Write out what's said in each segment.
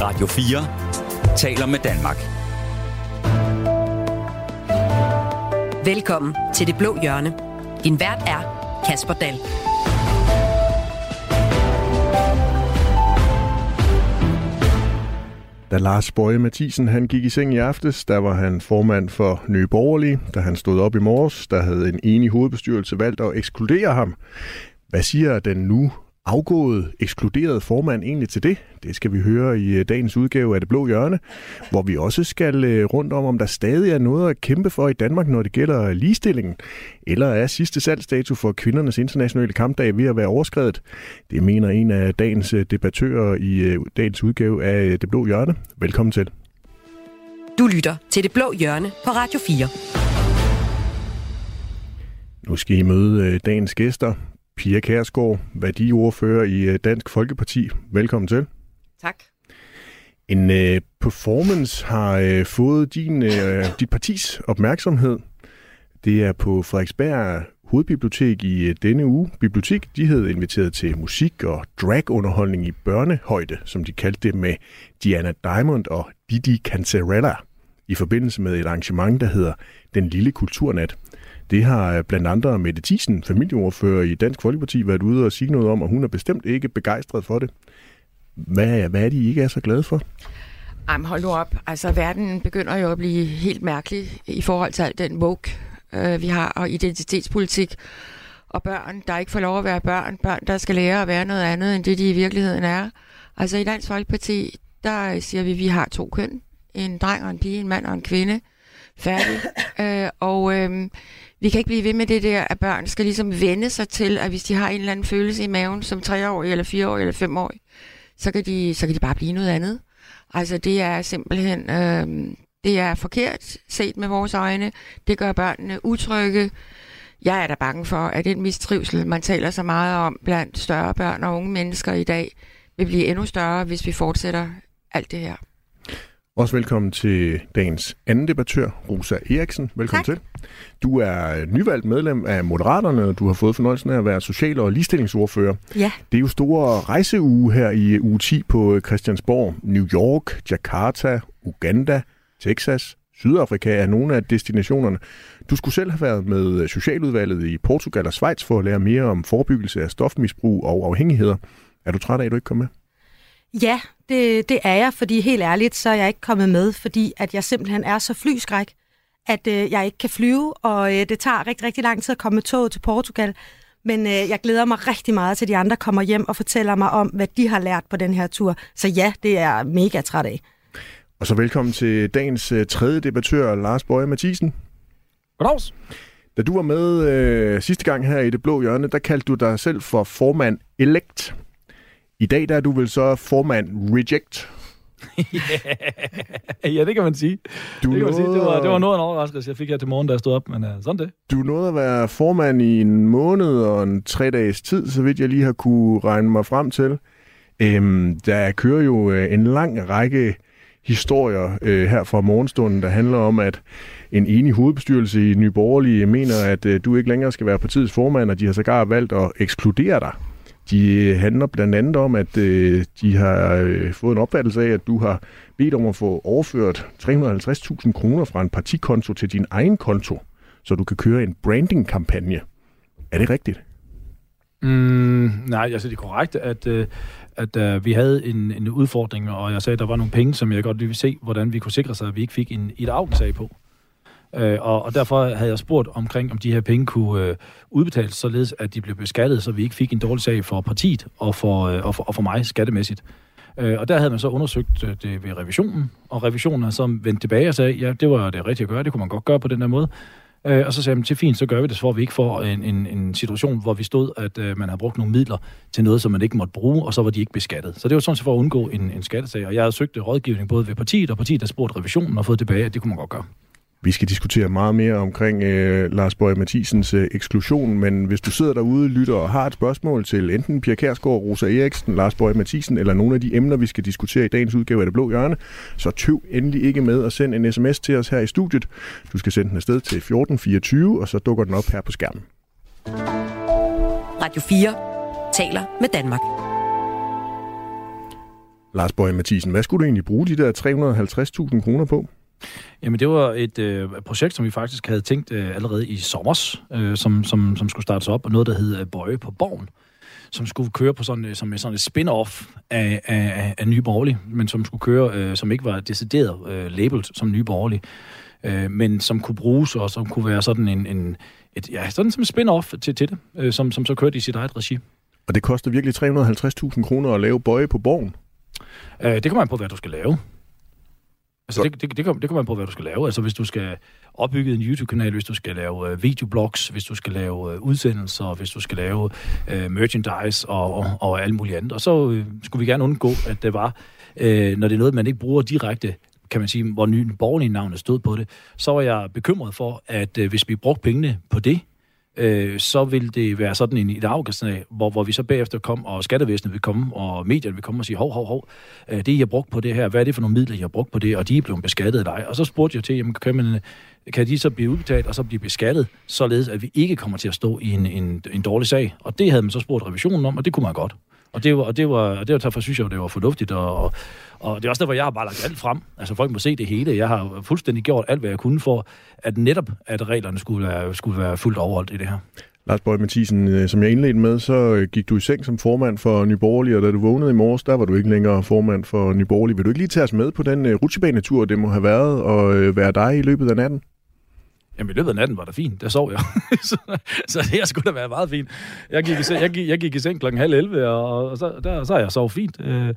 Radio 4 taler med Danmark. Velkommen til Det Blå Hjørne. Din vært er Kasper Dahl. Da Lars Bøje Mathisen han gik i seng i aftes, der var han formand for Nye Borgerlige. Da han stod op i morges, der havde en enig hovedbestyrelse valgt at ekskludere ham. Hvad siger den nu afgået, ekskluderet formand egentlig til det? Det skal vi høre i øh, dagens udgave af Det Blå Hjørne, hvor vi også skal øh, rundt om, om der stadig er noget at kæmpe for i Danmark, når det gælder ligestillingen. Eller er sidste salgsdato for kvindernes internationale kampdag ved at være overskrevet? Det mener en af dagens øh, debattører i dagens udgave af Det Blå Hjørne. Velkommen til. Du lytter til Det Blå Hjørne på Radio 4. Nu skal I møde dagens gæster. Pia Kærsgaard, værdiordfører i øh, Dansk Folkeparti. Velkommen til. Tak. En uh, performance har uh, fået din, uh, dit partis opmærksomhed. Det er på Frederiksberg Hovedbibliotek i uh, denne uge. Bibliotek de havde inviteret til musik og dragunderholdning i børnehøjde, som de kaldte det med Diana Diamond og Didi Cancerella i forbindelse med et arrangement, der hedder Den Lille Kulturnat. Det har blandt andre Mette Thiesen, familieordfører i Dansk Folkeparti, været ude og sige noget om, og hun er bestemt ikke begejstret for det. Hvad, hvad er de ikke er så glade for? Jamen hold nu op. Altså verden begynder jo at blive helt mærkelig i forhold til alt den woke, øh, vi har, og identitetspolitik. Og børn, der ikke får lov at være børn. Børn, der skal lære at være noget andet, end det de i virkeligheden er. Altså i Dansk Folkeparti, der siger vi, at vi har to køn. En dreng og en pige, en mand og en kvinde. Færdig. øh, og øh, vi kan ikke blive ved med det der, at børn skal ligesom vende sig til, at hvis de har en eller anden følelse i maven som treårig, eller fireårig, eller femårig, så kan de, så kan de bare blive noget andet. Altså det er simpelthen, øh, det er forkert set med vores øjne. Det gør børnene utrygge. Jeg er da bange for, at den mistrivsel, man taler så meget om blandt større børn og unge mennesker i dag, vil blive endnu større, hvis vi fortsætter alt det her. Også velkommen til dagens anden debattør, Rosa Eriksen. Velkommen tak. til. Du er nyvalgt medlem af Moderaterne, og du har fået fornøjelsen af at være social- og ligestillingsordfører. Ja. Det er jo store rejseuge her i uge 10 på Christiansborg. New York, Jakarta, Uganda, Texas, Sydafrika er nogle af destinationerne. Du skulle selv have været med Socialudvalget i Portugal og Schweiz for at lære mere om forebyggelse af stofmisbrug og afhængigheder. Er du træt af, at du ikke kom med? Ja, det, det er jeg, fordi helt ærligt, så er jeg ikke kommet med, fordi at jeg simpelthen er så flyskræk, at øh, jeg ikke kan flyve, og øh, det tager rigtig, rigtig lang tid at komme med toget til Portugal. Men øh, jeg glæder mig rigtig meget til, at de andre kommer hjem og fortæller mig om, hvad de har lært på den her tur. Så ja, det er mega træt af. Og så velkommen til dagens øh, tredje debattør, Lars Bøje Mathisen. Goddags. Da du var med øh, sidste gang her i Det Blå Hjørne, der kaldte du dig selv for formand elect. I dag der er du vel så formand reject. ja, det kan man sige. Du det, kan man sige. Det, var, det var noget af en overraskelse, jeg fik her til morgen, da jeg stod op, men uh, sådan det. Du nåede at være formand i en måned og en tre dages tid, så vidt jeg lige har kunne regne mig frem til. Øhm, der kører jo øh, en lang række historier øh, her fra morgenstunden, der handler om, at en enig hovedbestyrelse i Nye Borgerlige mener, at øh, du ikke længere skal være partiets formand, og de har sågar valgt at ekskludere dig. De handler blandt andet om, at øh, de har øh, fået en opfattelse af, at du har bedt om at få overført 350.000 kroner fra en partikonto til din egen konto, så du kan køre en branding-kampagne. Er det rigtigt? Mm, nej, altså det er korrekt, at, øh, at øh, vi havde en, en udfordring, og jeg sagde, at der var nogle penge, som jeg godt ville se, hvordan vi kunne sikre sig, at vi ikke fik en, et afgangssag på. Øh, og, og derfor havde jeg spurgt omkring, om de her penge kunne øh, udbetales, således at de blev beskattet, så vi ikke fik en dårlig sag for partiet og for, øh, og for, og for mig skattemæssigt. Øh, og der havde man så undersøgt øh, det ved revisionen, og revisionen har så vendt tilbage og sagde, ja, det var det rigtige at gøre, det kunne man godt gøre på den der måde. Øh, og så sagde man, til fint, så gør vi det, så vi ikke får en, en, en situation, hvor vi stod, at øh, man havde brugt nogle midler til noget, som man ikke måtte bruge, og så var de ikke beskattet. Så det var sådan set for at undgå en, en skattesag. Og jeg havde søgt rådgivning både ved partiet, og partiet har spurgt revisionen og fået tilbage, at det kunne man godt gøre. Vi skal diskutere meget mere omkring øh, Lars Bøge Mathisens øh, eksklusion, men hvis du sidder derude, lytter og har et spørgsmål til enten Pia Kærsgaard, Rosa Eriksen, Lars Bøge Mathisen eller nogle af de emner, vi skal diskutere i dagens udgave af Det Blå Hjørne, så tøv endelig ikke med at sende en sms til os her i studiet. Du skal sende den afsted til 1424, og så dukker den op her på skærmen. Radio 4 taler med Danmark. Lars Bøje Mathisen, hvad skulle du egentlig bruge de der 350.000 kroner på? Jamen, det var et øh, projekt, som vi faktisk havde tænkt øh, allerede i sommers, øh, som, som, som skulle startes op, og noget, der hed øh, Bøje på Borgen, som skulle køre på sådan, øh, som sådan et spin-off af, af, af Nye Borgerlige, men som skulle køre, øh, som ikke var decideret øh, labeled som Nye Borgerlige, øh, men som kunne bruges, og som kunne være sådan en, en et, ja, sådan som spin-off til, til det, øh, som, som så kørte i sit eget regi. Og det koster virkelig 350.000 kroner at lave Bøje på Borgen? Øh, det kommer man på, hvad du skal lave. Altså, det, det, det, kommer, det kommer man på, hvad du skal lave. Altså, hvis du skal opbygge en YouTube-kanal, hvis du skal lave øh, videoblogs, hvis du skal lave øh, udsendelser, hvis du skal lave øh, merchandise og, og, og alt muligt andet. Og så øh, skulle vi gerne undgå, at det var, øh, når det er noget, man ikke bruger direkte, kan man sige, hvor nye borgerlige navnet stod på det, så var jeg bekymret for, at øh, hvis vi brugte pengene på det, øh, så vil det være sådan en, et afkastning, hvor, hvor vi så bagefter kom, og skattevæsenet vil komme, og medierne vil komme og sige, hov, hov, hov, øh, det I har brugt på det her, hvad er det for nogle midler, I har brugt på det, og de er blevet beskattet af dig. Og så spurgte jeg til, jamen, kan, man, kan de så blive udbetalt og så blive beskattet, således at vi ikke kommer til at stå i en, en, en dårlig sag. Og det havde man så spurgt revisionen om, og det kunne man godt. Og det var, og det var, og det var derfor synes jeg, det var fornuftigt, og, og, og det er også derfor, jeg har bare lagt alt frem. Altså folk må se det hele. Jeg har fuldstændig gjort alt, hvad jeg kunne for, at netop, at reglerne skulle være, skulle være fuldt overholdt i det her. Lars Bøge Mathisen, øh, som jeg indledte med, så øh, gik du i seng som formand for Nyborgerlig, og da du vågnede i morges, der var du ikke længere formand for Nyborgerlig. Vil du ikke lige tage os med på den øh, rutsjebanetur, det må have været, og være dig i løbet af natten? Jamen, i løbet af natten var det fint. Der sov jeg. så, så det har sgu da været meget fint. Jeg gik i seng, jeg gik, jeg gik i seng klokken halv 11, og, og så, der, så jeg sovet fint. Uh,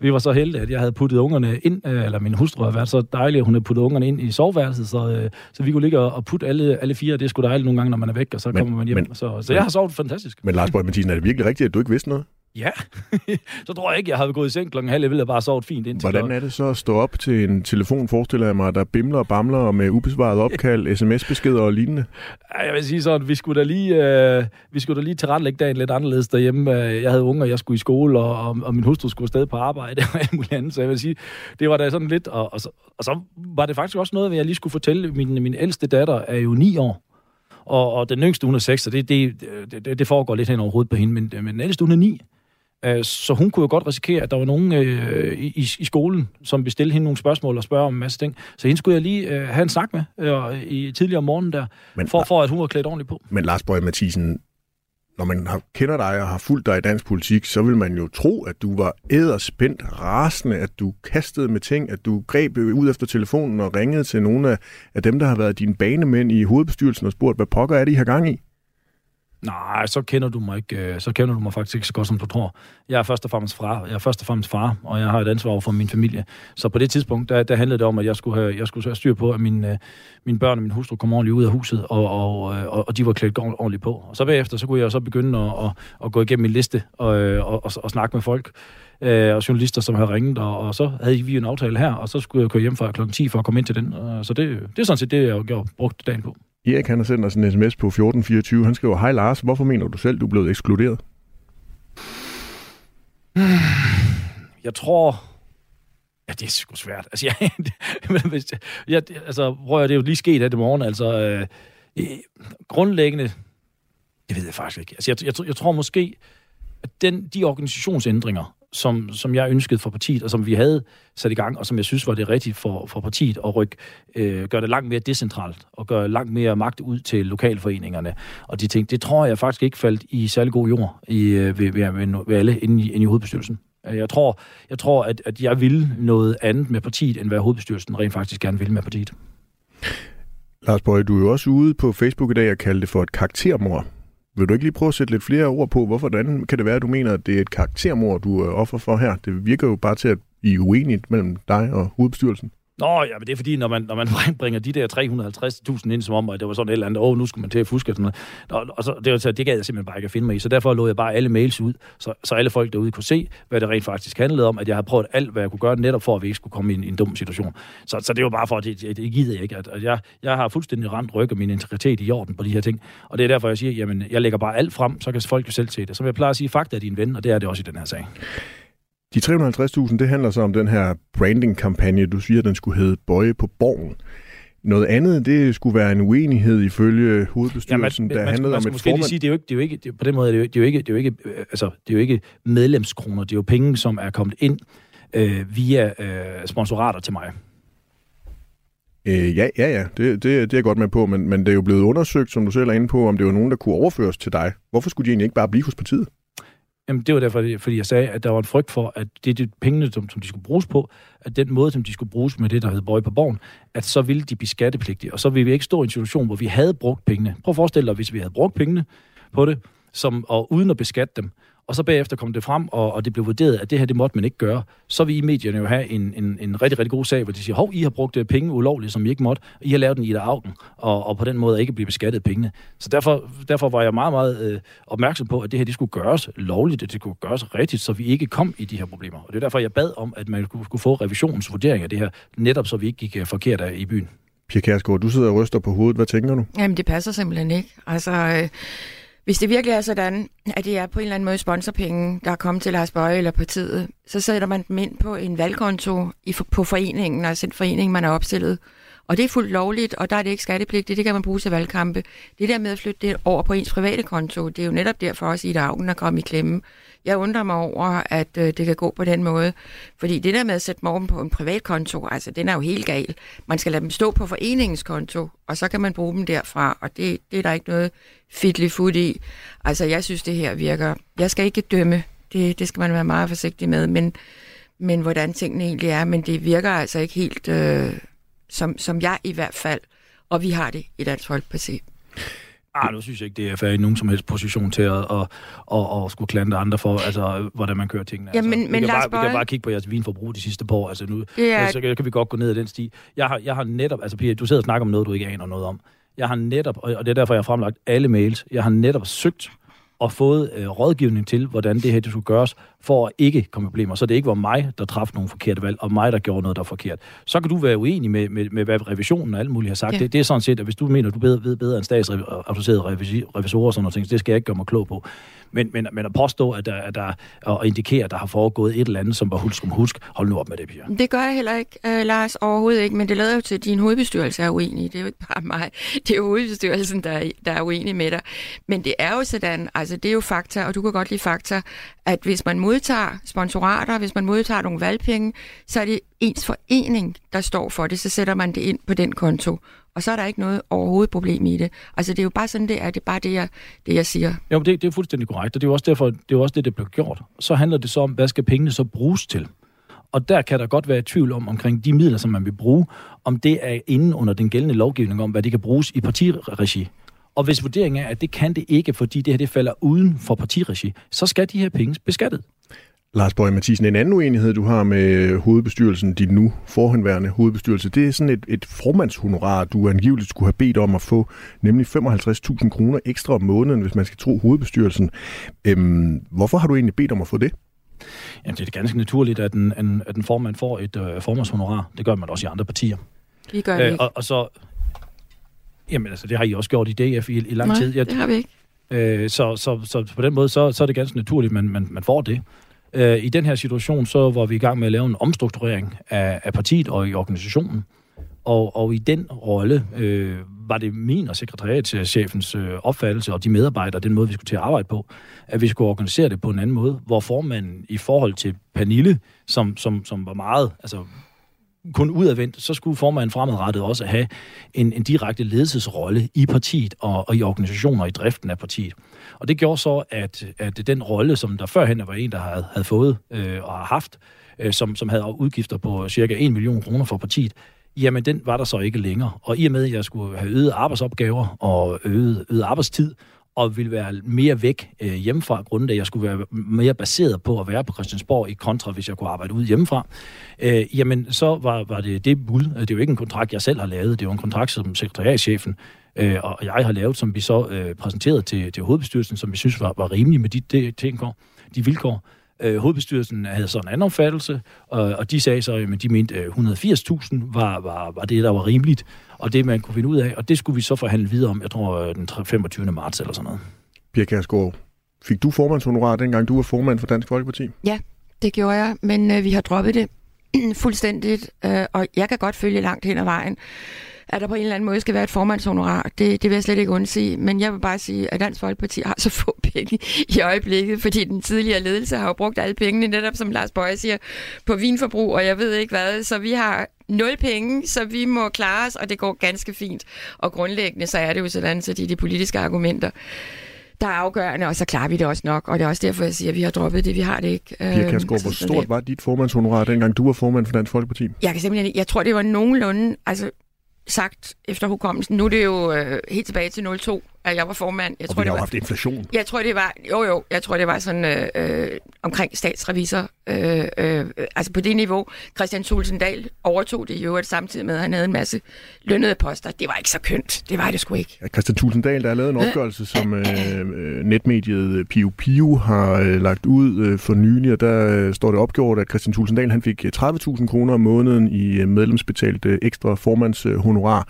vi var så heldige, at jeg havde puttet ungerne ind, uh, eller min hustru har været så dejlig, at hun havde puttet ungerne ind i soveværelset, så, uh, så vi kunne ligge og, og putte alle, alle fire. Det sgu dejligt nogle gange, når man er væk, og så men, kommer man hjem. Men, så, så jeg har sovet fantastisk. Men Lars Bøge Mathisen, er det virkelig rigtigt, at du ikke vidste noget? Ja, så tror jeg ikke, jeg havde gået i seng klokken halv 11 og bare sovet fint indtil Hvordan er det så at stå op til en telefon, forestiller jeg mig, der bimler og bamler med ubesvaret opkald, sms-beskeder og lignende? Jeg vil sige sådan, vi skulle da lige, øh, vi skulle da lige tilrettelægge dagen lidt anderledes derhjemme. Jeg havde unger, jeg skulle i skole, og, og, og min hustru skulle afsted på arbejde og alt muligt andet. Så jeg vil sige, det var da sådan lidt, og, og, så, og så var det faktisk også noget, jeg lige skulle fortælle. Min, min ældste datter er jo ni år. Og, og den yngste, hun er 6, så det, det, det, det foregår lidt hen over hovedet på hende, men, men den ældste, hun er 9. Øh, så hun kunne jo godt risikere, at der var nogen øh, i, i skolen, som ville stille hende nogle spørgsmål og spørge om en masse ting. Så hende skulle jeg lige øh, have en snak med øh, i tidligere om morgenen der, men, for, for at hun var klædt ordentligt på. Men Lars Bøge Mathisen, når man har, kender dig og har fulgt dig i dansk politik, så vil man jo tro, at du var æderspændt, rasende, at du kastede med ting, at du greb ud efter telefonen og ringede til nogle af, af dem, der har været dine banemænd i hovedbestyrelsen og spurgt, hvad pokker er det, I har gang i? Nej, så kender du mig ikke. Øh, så kender du mig faktisk ikke så godt, som du tror. Jeg er først og fremmest far, jeg er først og fremmest far, og jeg har et ansvar for min familie. Så på det tidspunkt, der, der handlede det om, at jeg skulle have, jeg skulle have styr på, at mine, øh, mine børn og min hustru kom ordentligt ud af huset, og, og, øh, og, og de var klædt ordentligt på. Og så bagefter, så kunne jeg så begynde at, at, at gå igennem min liste og, og, og, og snakke med folk øh, og journalister, som havde ringet, og, og så havde vi en aftale her, og så skulle jeg køre hjem fra klokken 10 for at komme ind til den. Så det, det er sådan set det, jeg har brugt dagen på. Erik han har sendt os en sms på 1424. Han skriver, Hej Lars, hvorfor mener du selv, du er blevet ekskluderet? Jeg tror... Ja, det er sgu svært. Altså, jeg, det, jeg, altså prøv at det er jo lige sket her i morgen. Altså, øh, grundlæggende... Det ved jeg faktisk ikke. Altså, jeg, jeg, jeg tror måske, at den, de organisationsændringer, som, som jeg ønskede for partiet, og som vi havde sat i gang, og som jeg synes var det rigtige for, for partiet, at rykke, øh, gøre det langt mere decentralt, og gøre langt mere magt ud til lokalforeningerne. Og de ting, det tror jeg faktisk ikke faldt i særlig god jord i, øh, ved, ved, ved, ved alle inde i, inde i hovedbestyrelsen. Øh, jeg tror, jeg tror at, at jeg vil noget andet med partiet, end hvad hovedbestyrelsen rent faktisk gerne vil med partiet. Lars Bøge, du er jo også ude på Facebook i dag og kalde det for et karaktermord. Vil du ikke lige prøve at sætte lidt flere ord på, hvorfor hvordan kan det være, at du mener, at det er et karaktermord, du er offer for her? Det virker jo bare til, at I er uenigt mellem dig og hovedbestyrelsen. Nå, ja, men det er fordi, når man, når man bringer de der 350.000 ind, som om, at det var sådan et eller andet, åh, nu skulle man til at fuske og sådan noget. Og, og så, det, var, det gad jeg simpelthen bare ikke at finde mig i. Så derfor lå jeg bare alle mails ud, så, så alle folk derude kunne se, hvad det rent faktisk handlede om, at jeg har prøvet alt, hvad jeg kunne gøre, netop for, at vi ikke skulle komme i en, en dum situation. Så, så det var bare for, at det, det, det gider jeg ikke. At, at jeg, jeg har fuldstændig ramt ryg og min integritet i orden på de her ting. Og det er derfor, jeg siger, jamen, jeg lægger bare alt frem, så kan folk jo selv se det. Som jeg plejer at sige, fakta er din ven, og det er det også i den her sag. De 350.000, det handler så om den her branding-kampagne. Du siger, at den skulle hedde Bøje på Borgen. Noget andet, det skulle være en uenighed ifølge hovedbestyrelsen, ja, man, der man, handlede man, man om et formand... sige, det er jo ikke, det er jo ikke det, på den måde, det er jo, det er jo ikke, det er jo ikke, altså, det er jo ikke medlemskroner, det er jo penge, som er kommet ind øh, via øh, sponsorater til mig. Øh, ja, ja, ja. Det, det, det er jeg godt med på, men, men det er jo blevet undersøgt, som du selv er inde på, om det var nogen, der kunne overføres til dig. Hvorfor skulle de egentlig ikke bare blive hos partiet? Jamen, det var derfor, fordi jeg sagde, at der var en frygt for, at det, det pengene, som, som de skulle bruges på, at den måde, som de skulle bruges med det, der hed Bøje på Borgen, at så ville de blive skattepligtige, og så ville vi ikke stå i en situation, hvor vi havde brugt pengene. Prøv at forestille dig, hvis vi havde brugt pengene på det, som, og uden at beskatte dem, og så bagefter kom det frem, og, og det blev vurderet, at det her, det måtte man ikke gøre, så vil I medierne jo have en, en, en rigtig, rigtig god sag, hvor de siger, hov, I har brugt øh, penge ulovligt, som I ikke måtte, I har lavet den i der augen, og, og på den måde ikke blive beskattet penge. Så derfor, derfor var jeg meget, meget øh, opmærksom på, at det her, det skulle gøres lovligt, at det skulle gøres rigtigt, så vi ikke kom i de her problemer. Og det er derfor, jeg bad om, at man skulle, skulle få revisionens vurdering af det her, netop så vi ikke gik øh, forkert af i byen. Pia Kærsgaard, du sidder og ryster på hovedet. Hvad tænker du? Jamen, det passer simpelthen ikke. Altså, øh, hvis det virkelig er sådan, at det er på en eller anden måde sponsorpenge, der er kommet til Lars Bøje eller partiet, så sætter man dem ind på en valgkonto i, på foreningen, altså en forening, man har opstillet. Og det er fuldt lovligt, og der er det ikke skattepligtigt, det kan man bruge til valgkampe. Det der med at flytte det over på ens private konto, det er jo netop derfor også i Augen er kommet i klemme. Jeg undrer mig over, at øh, det kan gå på den måde. Fordi det der med at sætte morgen på en privat konto, altså den er jo helt gal. Man skal lade dem stå på foreningens konto, og så kan man bruge dem derfra, og det, det er der ikke noget fidli fut i. Altså jeg synes, det her virker. Jeg skal ikke dømme, det, det skal man være meget forsigtig med, men, men hvordan tingene egentlig er, men det virker altså ikke helt, øh, som, som jeg i hvert fald, og vi har det i Dansk Folkeparti. Ah, nu synes jeg ikke, det er fair i nogen som helst position til at, at, at, at skulle klante andre for, altså, hvordan man kører tingene. Ja, altså, men, vi, men kan bare, vi kan bare kigge på jeres vinforbrug de sidste par år. Altså, nu, er- altså, så kan vi godt gå ned ad den sti. Jeg har, jeg har netop, altså Pia, du sidder og snakker om noget, du ikke aner noget om. Jeg har netop, og og det er derfor, jeg har fremlagt alle mails, jeg har netop søgt og fået øh, rådgivning til, hvordan det her det skulle gøres, for at ikke komme i problemer. Så det ikke var mig, der træffede nogle forkerte valg, og mig, der gjorde noget, der var forkert. Så kan du være uenig med, med, med hvad revisionen og alt muligt har sagt. Ja. Det, det er sådan set, at hvis du mener, du ved, ved bedre end statsautoriserede revisorer og sådan noget, ting, så det skal jeg ikke gøre mig klog på. Men, men, men at påstå, at der, at der, og indikere, at der har foregået et eller andet, som var husk om husk, hold nu op med det, Pia. Det gør jeg heller ikke, øh, Lars, overhovedet ikke, men det lader jo til, at din hovedbestyrelse er uenig. Det er jo ikke bare mig. Det er jo hovedbestyrelsen, der er, der er uenig med dig. Men det er jo sådan, altså det er jo fakta, og du kan godt lide fakta, at hvis man modtager sponsorater, hvis man modtager nogle valgpenge, så er det ens forening, der står for det, så sætter man det ind på den konto. Og så er der ikke noget overhovedet problem i det. Altså det er jo bare sådan, det er. Det er bare det, jeg, det, jeg siger. Jo, men det, det er fuldstændig korrekt, og det er jo også derfor, det er jo også det, der blev gjort. Så handler det så om, hvad skal pengene så bruges til? Og der kan der godt være tvivl om, omkring de midler, som man vil bruge, om det er inde under den gældende lovgivning om, hvad det kan bruges i partiregi. Og hvis vurderingen er, at det kan det ikke, fordi det her det falder uden for partiregi, så skal de her penge beskattet. Lars Bøge Mathisen, en anden uenighed, du har med hovedbestyrelsen, din nu forhenværende hovedbestyrelse, det er sådan et, et formandshonorar, du angiveligt skulle have bedt om at få, nemlig 55.000 kroner ekstra om måneden, hvis man skal tro hovedbestyrelsen. Øhm, hvorfor har du egentlig bedt om at få det? Jamen, det er ganske naturligt, at en, en, at en formand får et øh, formandshonorar. Det gør man også i andre partier. Vi gør det Øh, ikke. og, og så... Jamen, altså, det har I også gjort i DF i, i lang Nej, tid. Jeg, det har vi ikke. Øh, så, så, så på den måde, så, så er det ganske naturligt, at man, man, man får det. Øh, I den her situation, så var vi i gang med at lave en omstrukturering af, af partiet og i organisationen. Og, og i den rolle øh, var det min og sekretariatschefens øh, opfattelse og de medarbejdere, den måde, vi skulle til at arbejde på, at vi skulle organisere det på en anden måde, hvor formanden i forhold til Pernille, som, som, som var meget, altså kun udadvendt, så skulle formanden fremadrettet også have en, en direkte ledelsesrolle i partiet og, og i organisationer og i driften af partiet. Og det gjorde så, at, at den rolle, som der førhen var en, der havde, havde fået øh, og har haft, øh, som, som havde udgifter på cirka 1 million kroner for partiet, jamen den var der så ikke længere. Og i og med, at jeg skulle have øget arbejdsopgaver og øget, øget arbejdstid, og ville være mere væk øh, hjemmefra, grundet at jeg skulle være mere baseret på at være på Christiansborg i kontra, hvis jeg kunne arbejde ud hjemmefra, øh, jamen så var, var det det bud. Det er jo ikke en kontrakt, jeg selv har lavet, det er jo en kontrakt, som sekretariatschefen øh, og jeg har lavet, som vi så øh, præsenterede til, til hovedbestyrelsen, som vi synes var, var rimelig med de, de, de, de vilkår. Øh, hovedbestyrelsen havde sådan en anden opfattelse, og, og de sagde så, at de mente, øh, 180.000 var, var, var det, der var rimeligt, og det, man kunne finde ud af, og det skulle vi så forhandle videre om, jeg tror, øh, den 25. marts eller sådan noget. Pia Kærsgaard, fik du formandshonorar, dengang du var formand for Dansk Folkeparti? Det gjorde jeg, men øh, vi har droppet det fuldstændigt, øh, og jeg kan godt følge langt hen ad vejen, at der på en eller anden måde skal være et formandshonorar. Det, det vil jeg slet ikke undsige. Men jeg vil bare sige, at Dansk Folkeparti har så få penge i øjeblikket, fordi den tidligere ledelse har jo brugt alle pengene, netop som Lars Bøje siger, på vinforbrug, og jeg ved ikke hvad. Så vi har nul penge, så vi må klare os, og det går ganske fint. Og grundlæggende så er det jo sådan, så de, de politiske argumenter, der er afgørende, og så klarer vi det også nok. Og det er også derfor, jeg siger, at vi har droppet det, vi har det ikke. Pia Kærsgaard, Altså, hvor stort det. var dit formandshonorar, dengang du var formand for Dansk Folkeparti? Jeg kan simpelthen ikke- jeg tror, det var nogenlunde, altså sagt efter hukommelsen. Nu er det jo øh, helt tilbage til 02, at jeg var formand. Jeg Og tror, vi det har jo var, haft inflation. jeg tror, det var, jo jo, jeg tror, det var sådan øh, øh, omkring statsrevisor. Øh, øh, altså på det niveau. Christian Tulsendal overtog det jo samtidig med, at han havde en masse lønnede poster. Det var ikke så kønt. Det var det sgu ikke. Ja, Christian Tulsendal, der har lavet en opgørelse, som øh, øh, netmediet Piu Piu har øh, lagt ud øh, for nylig, og der øh, står det opgjort, at Christian Tulsendal han fik øh, 30.000 kroner om måneden i øh, medlemsbetalt øh, ekstra formandshonorar.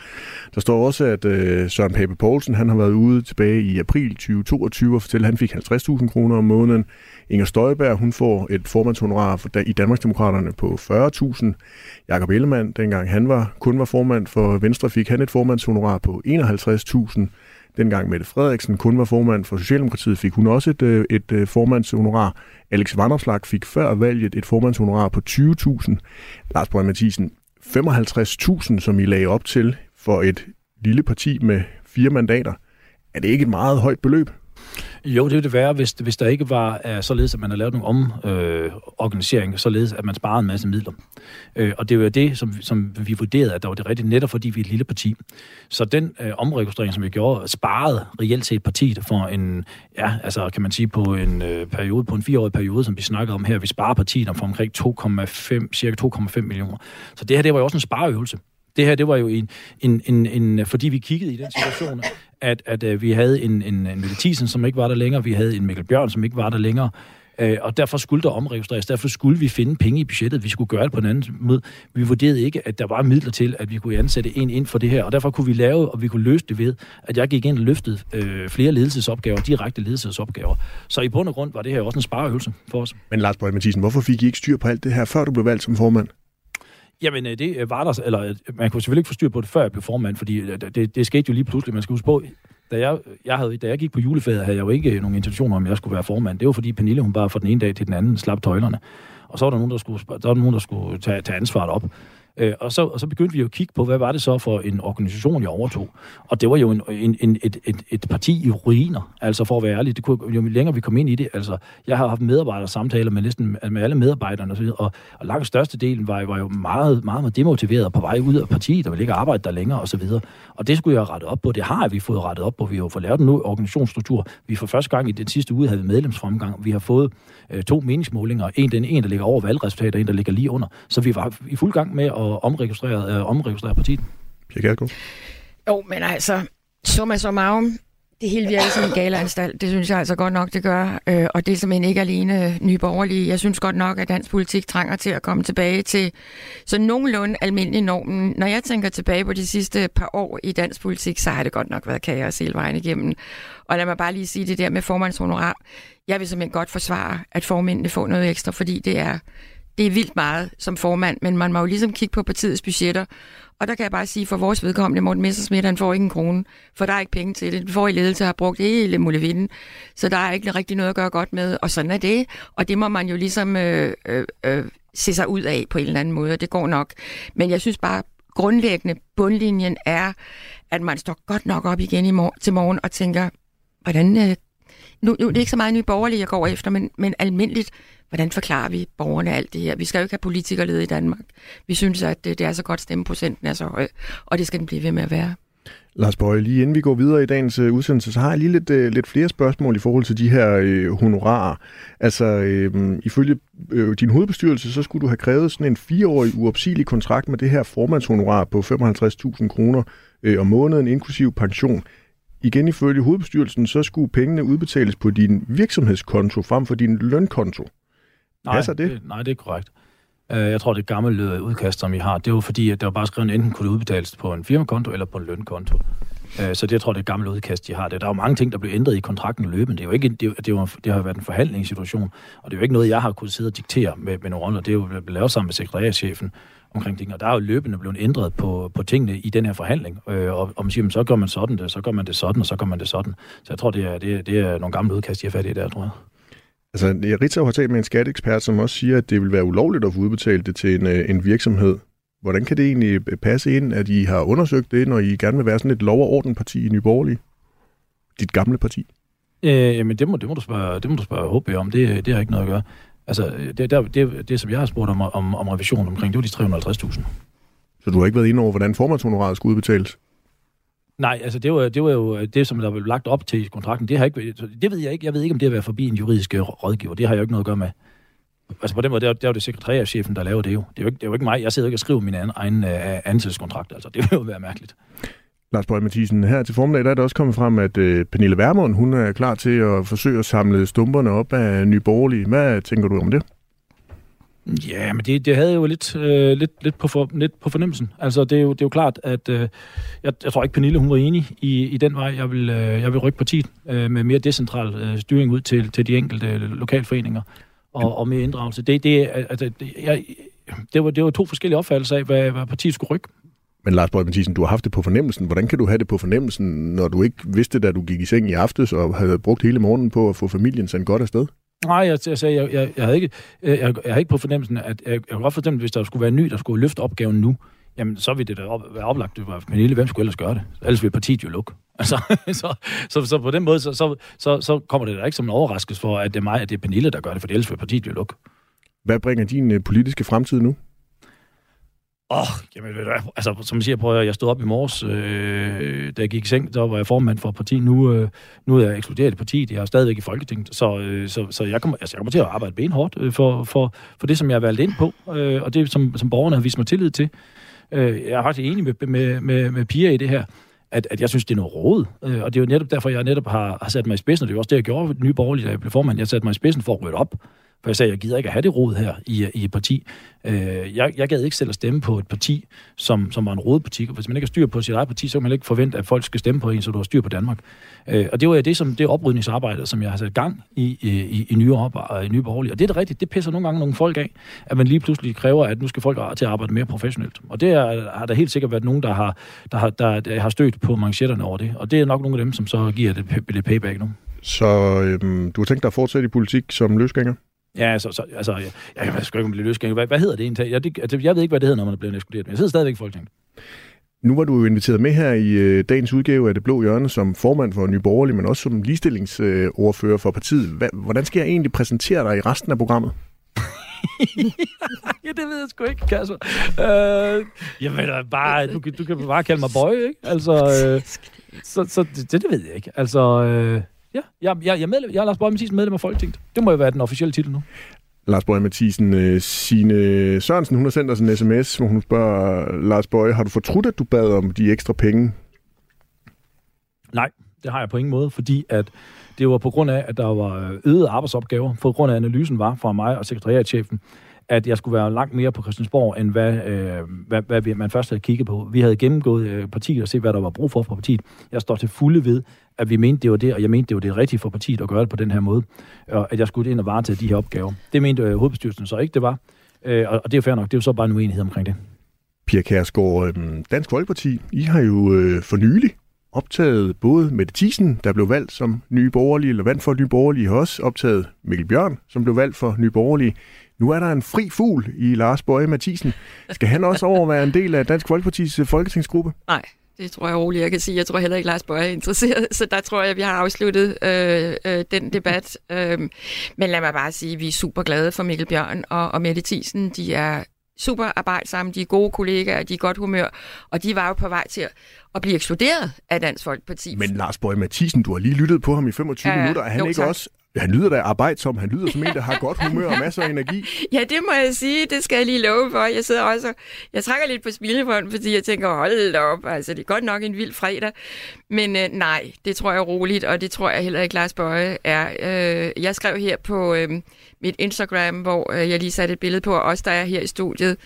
Der står også, at øh, Søren Pape Poulsen han har været ude tilbage i april 2022 og fortælle, at han fik 50.000 kroner om måneden. Inger Støjberg, hun får et formandshonorar i Danmarksdemokraterne på 40.000. Jakob Ellemann, dengang han var, kun var formand for Venstre, fik han et formandshonorar på 51.000. Dengang Mette Frederiksen kun var formand for Socialdemokratiet, fik hun også et, øh, et, øh, formandshonorar. Alex Vanderslag fik før valget et formandshonorar på 20.000. Lars Borg Mathisen, 55.000, som I lagde op til for et lille parti med fire mandater. Er det ikke et meget højt beløb? Jo, det ville det være, hvis, hvis der ikke var uh, således, at man har lavet nogle omorganisering, øh, således at man sparede en masse midler. Øh, og det var det, som, som vi vurderede, at der var det rigtige, netop fordi vi er et lille parti. Så den øh, omregistrering, som vi gjorde, sparede reelt set partiet for en, ja, altså kan man sige på en øh, periode, på en fireårig periode, som vi snakkede om her, vi sparer partiet om for omkring 2,5, cirka 2,5 millioner. Så det her, det var jo også en spareøvelse. Det her, det var jo en, en, en, en fordi vi kiggede i den situation, at, at, at vi havde en, en, en Mette Thiesen, som ikke var der længere, vi havde en Mikkel Bjørn, som ikke var der længere, øh, og derfor skulle der omregistreres, derfor skulle vi finde penge i budgettet, vi skulle gøre det på en anden måde. Vi vurderede ikke, at der var midler til, at vi kunne ansætte en ind for det her, og derfor kunne vi lave, og vi kunne løse det ved, at jeg gik ind og løftede øh, flere ledelsesopgaver, direkte ledelsesopgaver. Så i bund og grund var det her også en spareøvelse for os. Men Lars Borg Mathisen, hvorfor fik I ikke styr på alt det her, før du blev valgt som formand? Jamen, øh, det øh, var der, eller øh, man kunne selvfølgelig ikke få styr på det, før jeg blev formand, fordi det, det skete jo lige pludselig. Man skal huske på, da jeg, jeg havde, da jeg gik på juleferie, havde jeg jo ikke nogen intention om, at jeg skulle være formand. Det var fordi Pernille, hun bare fra den ene dag til den anden slap tøjlerne. Og så var der nogen, der skulle, der var der nogen, der skulle tage, tage ansvaret op. Øh, og, så, og så begyndte vi jo at kigge på, hvad var det så for en organisation, jeg overtog. Og det var jo en, en, en, et, et, et parti i ruiner, altså for at være ærlig. Det kunne, jo længere vi kom ind i det, altså jeg har haft medarbejdersamtaler med næsten altså, med alle medarbejderne, og, så videre, og, og langt størstedelen var, var jo meget, meget, meget demotiveret og på vej ud af partiet, og ville ikke arbejde der længere, og så videre. Og det skulle jeg rette op på. Det har vi fået rettet op på. Vi har jo fået lavet en ny organisationsstruktur. Vi for første gang i den sidste uge havde vi medlemsfremgang. Vi har fået øh, to meningsmålinger. En, den en, der ligger over valgresultater, en, der ligger lige under. Så vi var i fuld gang med at omregistrere, øh, omregistrere partiet. Pia Kjærsgaard? Jo, men altså, summa summarum, det hele virker som en galeanstalt. Det synes jeg altså godt nok, det gør. Øh, og det er simpelthen ikke alene nye borgerlige. Jeg synes godt nok, at dansk politik trænger til at komme tilbage til så nogenlunde almindelig normen. Når jeg tænker tilbage på de sidste par år i dansk politik, så har det godt nok været kaos hele vejen igennem. Og lad mig bare lige sige det der med formandshonorar. Jeg vil simpelthen godt forsvare, at formændene får noget ekstra, fordi det er, det er vildt meget som formand, men man må jo ligesom kigge på partiets budgetter, og der kan jeg bare sige, for vores vedkommende, Morten Messersmith, han får ikke en krone, for der er ikke penge til det. Den får i ledelse har brugt hele muligheden, så der er ikke rigtig noget at gøre godt med, og sådan er det. Og det må man jo ligesom øh, øh, øh, se sig ud af på en eller anden måde, og det går nok. Men jeg synes bare, grundlæggende bundlinjen er, at man står godt nok op igen i mor- til morgen og tænker, hvordan... Øh, nu, nu det er ikke så meget nye borgerlige, jeg går efter, men, men almindeligt, hvordan forklarer vi borgerne alt det her? Vi skal jo ikke have politikerlede i Danmark. Vi synes, at det, det er så godt, stemmeprocenten er så høj, og det skal den blive ved med at være. Lars Bøge, lige inden vi går videre i dagens øh, udsendelse, så har jeg lige lidt, øh, lidt flere spørgsmål i forhold til de her øh, honorarer. Altså, øh, ifølge øh, din hovedbestyrelse, så skulle du have krævet sådan en fireårig uopsigelig kontrakt med det her formandshonorar på 55.000 kroner øh, om måneden, inklusiv pension. Igen ifølge hovedbestyrelsen, så skulle pengene udbetales på din virksomhedskonto frem for din lønkonto. Nej, Passer det? det? Nej, det er korrekt. Uh, jeg tror, det øh, udkast, som I har, det var fordi, at der var bare skrevet, enten kunne det udbetales på en firmakonto eller på en lønkonto. Øh, så det jeg tror det er et gammelt udkast, de har. Det. Der er jo mange ting, der bliver ændret i kontrakten løbende. Det, er jo ikke, det, det, jo, det har været en forhandlingssituation, og det er jo ikke noget, jeg har kunnet sidde og diktere med, med nogle roller. Det er jo blevet lavet sammen med sekretærchefen omkring ting, og der er jo løbende blevet ændret på, på tingene i den her forhandling. Øh, og, og man siger, så gør man sådan det, så gør man det sådan, og så gør man det sådan. Så jeg tror, det er, det er, det er nogle gamle udkast, de har fat i der, tror jeg. Altså, Ritzau har talt med en skatteekspert, som også siger, at det vil være ulovligt at få udbetalt det til en, øh, en virksomhed. Hvordan kan det egentlig passe ind, at I har undersøgt det, når I gerne vil være sådan et lov- og ordenparti i Nye Borgerlige? Dit gamle parti? Øh, jamen, det må, det må du spørge, det må du spørge HB om. Det, det har ikke noget at gøre. Altså, det, der, det, det, som jeg har spurgt om, om, om revision omkring, det var de 350.000. Så du har ikke været inde over, hvordan formandshonoraret skulle udbetales? Nej, altså det var, det var jo det, som der blev lagt op til i kontrakten. Det, har ikke, det ved jeg ikke. Jeg ved ikke, om det har været forbi en juridisk rådgiver. Det har jeg jo ikke noget at gøre med. Altså på den måde, det er, det er jo det sekretærchefen, der laver det jo. Det er jo, ikke, det er jo ikke mig. Jeg sidder ikke og skriver min egen, egen uh, ansættelseskontrakt. Altså, det vil jo være mærkeligt. Lars Bøge Mathisen, her til formiddag der er det også kommet frem, at øh, Pernille Vermund, hun er klar til at forsøge at samle stumperne op af Nye Borgerlige. Hvad tænker du om det? Ja, men det, det havde jo lidt, øh, lidt, lidt, på for, lidt på fornemmelsen. Altså, det er jo, det er jo klart, at øh, jeg, jeg tror ikke, Pernille hun var enig i, i den vej. Jeg vil, øh, jeg vil rykke partiet øh, med mere decentral øh, styring ud til, til de enkelte øh, lokalforeninger og, og mere inddragelse. Det, det, altså, det, jeg, det, var, det var to forskellige opfattelser af, hvad, hvad partiet skulle rykke. Men Lars Borg Mathisen, du har haft det på fornemmelsen. Hvordan kan du have det på fornemmelsen, når du ikke vidste, da du gik i seng i aftes og havde brugt hele morgenen på at få familien sendt godt afsted? Nej, jeg, jeg sagde, jeg, jeg, jeg, havde ikke, jeg, jeg, jeg havde ikke på fornemmelsen, at jeg, jeg kunne godt forstemme, hvis der skulle være ny, der skulle løfte opgaven nu, jamen så ville det da op, være oplagt, det var Pernille, hvem skulle ellers gøre det? Ellers ville partiet jo lukke. Altså, så, så, så, på den måde, så, så, så, så kommer det da ikke som en overraskelse for, at det er mig, at det er Pernille, der gør det, for ellers vil partiet jo lukke. Hvad bringer din øh, politiske fremtid nu? Åh, oh, jamen, altså, som jeg siger, prøv at jeg stod op i morges, øh, da jeg gik i seng, der var jeg formand for partiet. Nu, øh, nu er jeg ekskluderet i partiet, jeg er stadigvæk i Folketinget, så, øh, så, så jeg, kommer, altså, jeg kommer til at arbejde benhårdt øh, for, for, for det, som jeg har valgt ind på, øh, og det, som, som borgerne har vist mig tillid til. Øh, jeg er faktisk enig med, med, med, med Pia i det her, at, at jeg synes, det er noget råd. Øh, og det er jo netop derfor, jeg netop har, har sat mig i spidsen, og det er også det, jeg gjorde ved Nye Borgerlige, da jeg blev formand. Jeg satte mig i spidsen for at rydde op for jeg sagde, jeg gider ikke at have det rod her i, i et parti. Øh, jeg, jeg gad ikke selv at stemme på et parti, som, som var en rådparti. Hvis man ikke har styr på sit eget parti, så kan man ikke forvente, at folk skal stemme på en, så du har styr på Danmark. Øh, og det var det, som, det oprydningsarbejde, som jeg har sat gang i, i, i nye op i nye borgerlige. Og det er det rigtigt. Det pisser nogle gange nogle folk af, at man lige pludselig kræver, at nu skal folk til at arbejde mere professionelt. Og det er, har der helt sikkert været nogen, der har, der har, der, der har stødt på manchetterne over det. Og det er nok nogle af dem, som så giver det, det payback nu. Så øhm, du har tænkt dig at fortsætte i politik som løsgænger? Ja, så, så, altså, jeg, jeg, jeg skal ikke blive løsgænger. Hvad, hvad hedder det egentlig? Jeg, det, altså, jeg ved ikke, hvad det hedder, når man er blevet ekskluderet, men jeg sidder stadigvæk i Folketinget. Nu var du inviteret med her i øh, dagens udgave af Det Blå Hjørne som formand for Nye Borgerlige, men også som ligestillingsordfører for partiet. Hva, hvordan skal jeg egentlig præsentere dig i resten af programmet? ja, det ved jeg sgu ikke, Kasper. Øh, jamen, bare, du, du kan bare kalde mig Bøje, ikke? Altså, øh, så, så det, det ved jeg ikke. Altså, øh, Ja, jeg, jeg, jeg, medlem, jeg er Lars Borg Mathisen, medlem af Folketinget. Det må jo være den officielle titel nu. Lars Bøge Mathisen, uh, Signe Sørensen, hun har sendt os en sms, hvor hun spørger, Lars Bøge, har du fortrudt, at du bad om de ekstra penge? Nej, det har jeg på ingen måde, fordi at det var på grund af, at der var øget arbejdsopgaver, på grund af, analysen var fra mig og sekretariatchefen, at jeg skulle være langt mere på Christiansborg, end hvad, øh, hvad, hvad man først havde kigget på. Vi havde gennemgået øh, partiet og set, hvad der var brug for for partiet. Jeg står til fulde ved, at vi mente, det var det, og jeg mente, det var det rigtige for partiet at gøre det på den her måde, og at jeg skulle ind og varetage de her opgaver. Det mente øh, hovedbestyrelsen så ikke, det var, øh, og det er fair nok. Det er jo så bare en uenighed omkring det. Pia Kærsgaard, øh, Dansk Folkeparti, I har jo øh, for nylig optaget både Mette Thiesen, der blev valgt som nye borgerlige, eller vandt for nye borgerlige, har også optaget Mikkel Bjørn, som blev valgt for nye borgerlige. Nu er der en fri fugl i Lars Bøje Mathisen. Skal han også overvære en del af Dansk Folkepartis øh, folketingsgruppe? Nej, det tror jeg roligt, jeg kan sige. Jeg tror heller ikke, Lars Bøje er interesseret, så der tror jeg, vi har afsluttet øh, øh, den debat. Øh, men lad mig bare sige, at vi er super glade for Mikkel Bjørn og, og Mette Thiesen. De er super arbejdsomme, de er gode kollegaer, de er godt humør, og de var jo på vej til at blive ekskluderet af Dansk Folkeparti. Men Lars Bøge Mathisen, du har lige lyttet på ham i 25 ja, minutter. Er han jo, ikke tak. også han lyder da arbejdsom. Han lyder som en, der har godt humør og masser af energi. Ja, det må jeg sige. Det skal jeg lige love for. Jeg sidder også jeg trækker lidt på smilebånd, fordi jeg tænker, hold da op. Altså, det er godt nok en vild fredag. Men øh, nej, det tror jeg er roligt, og det tror jeg heller ikke, Lars Bøje er. Øh, jeg skrev her på øh, mit Instagram, hvor øh, jeg lige satte et billede på, os der er her i studiet,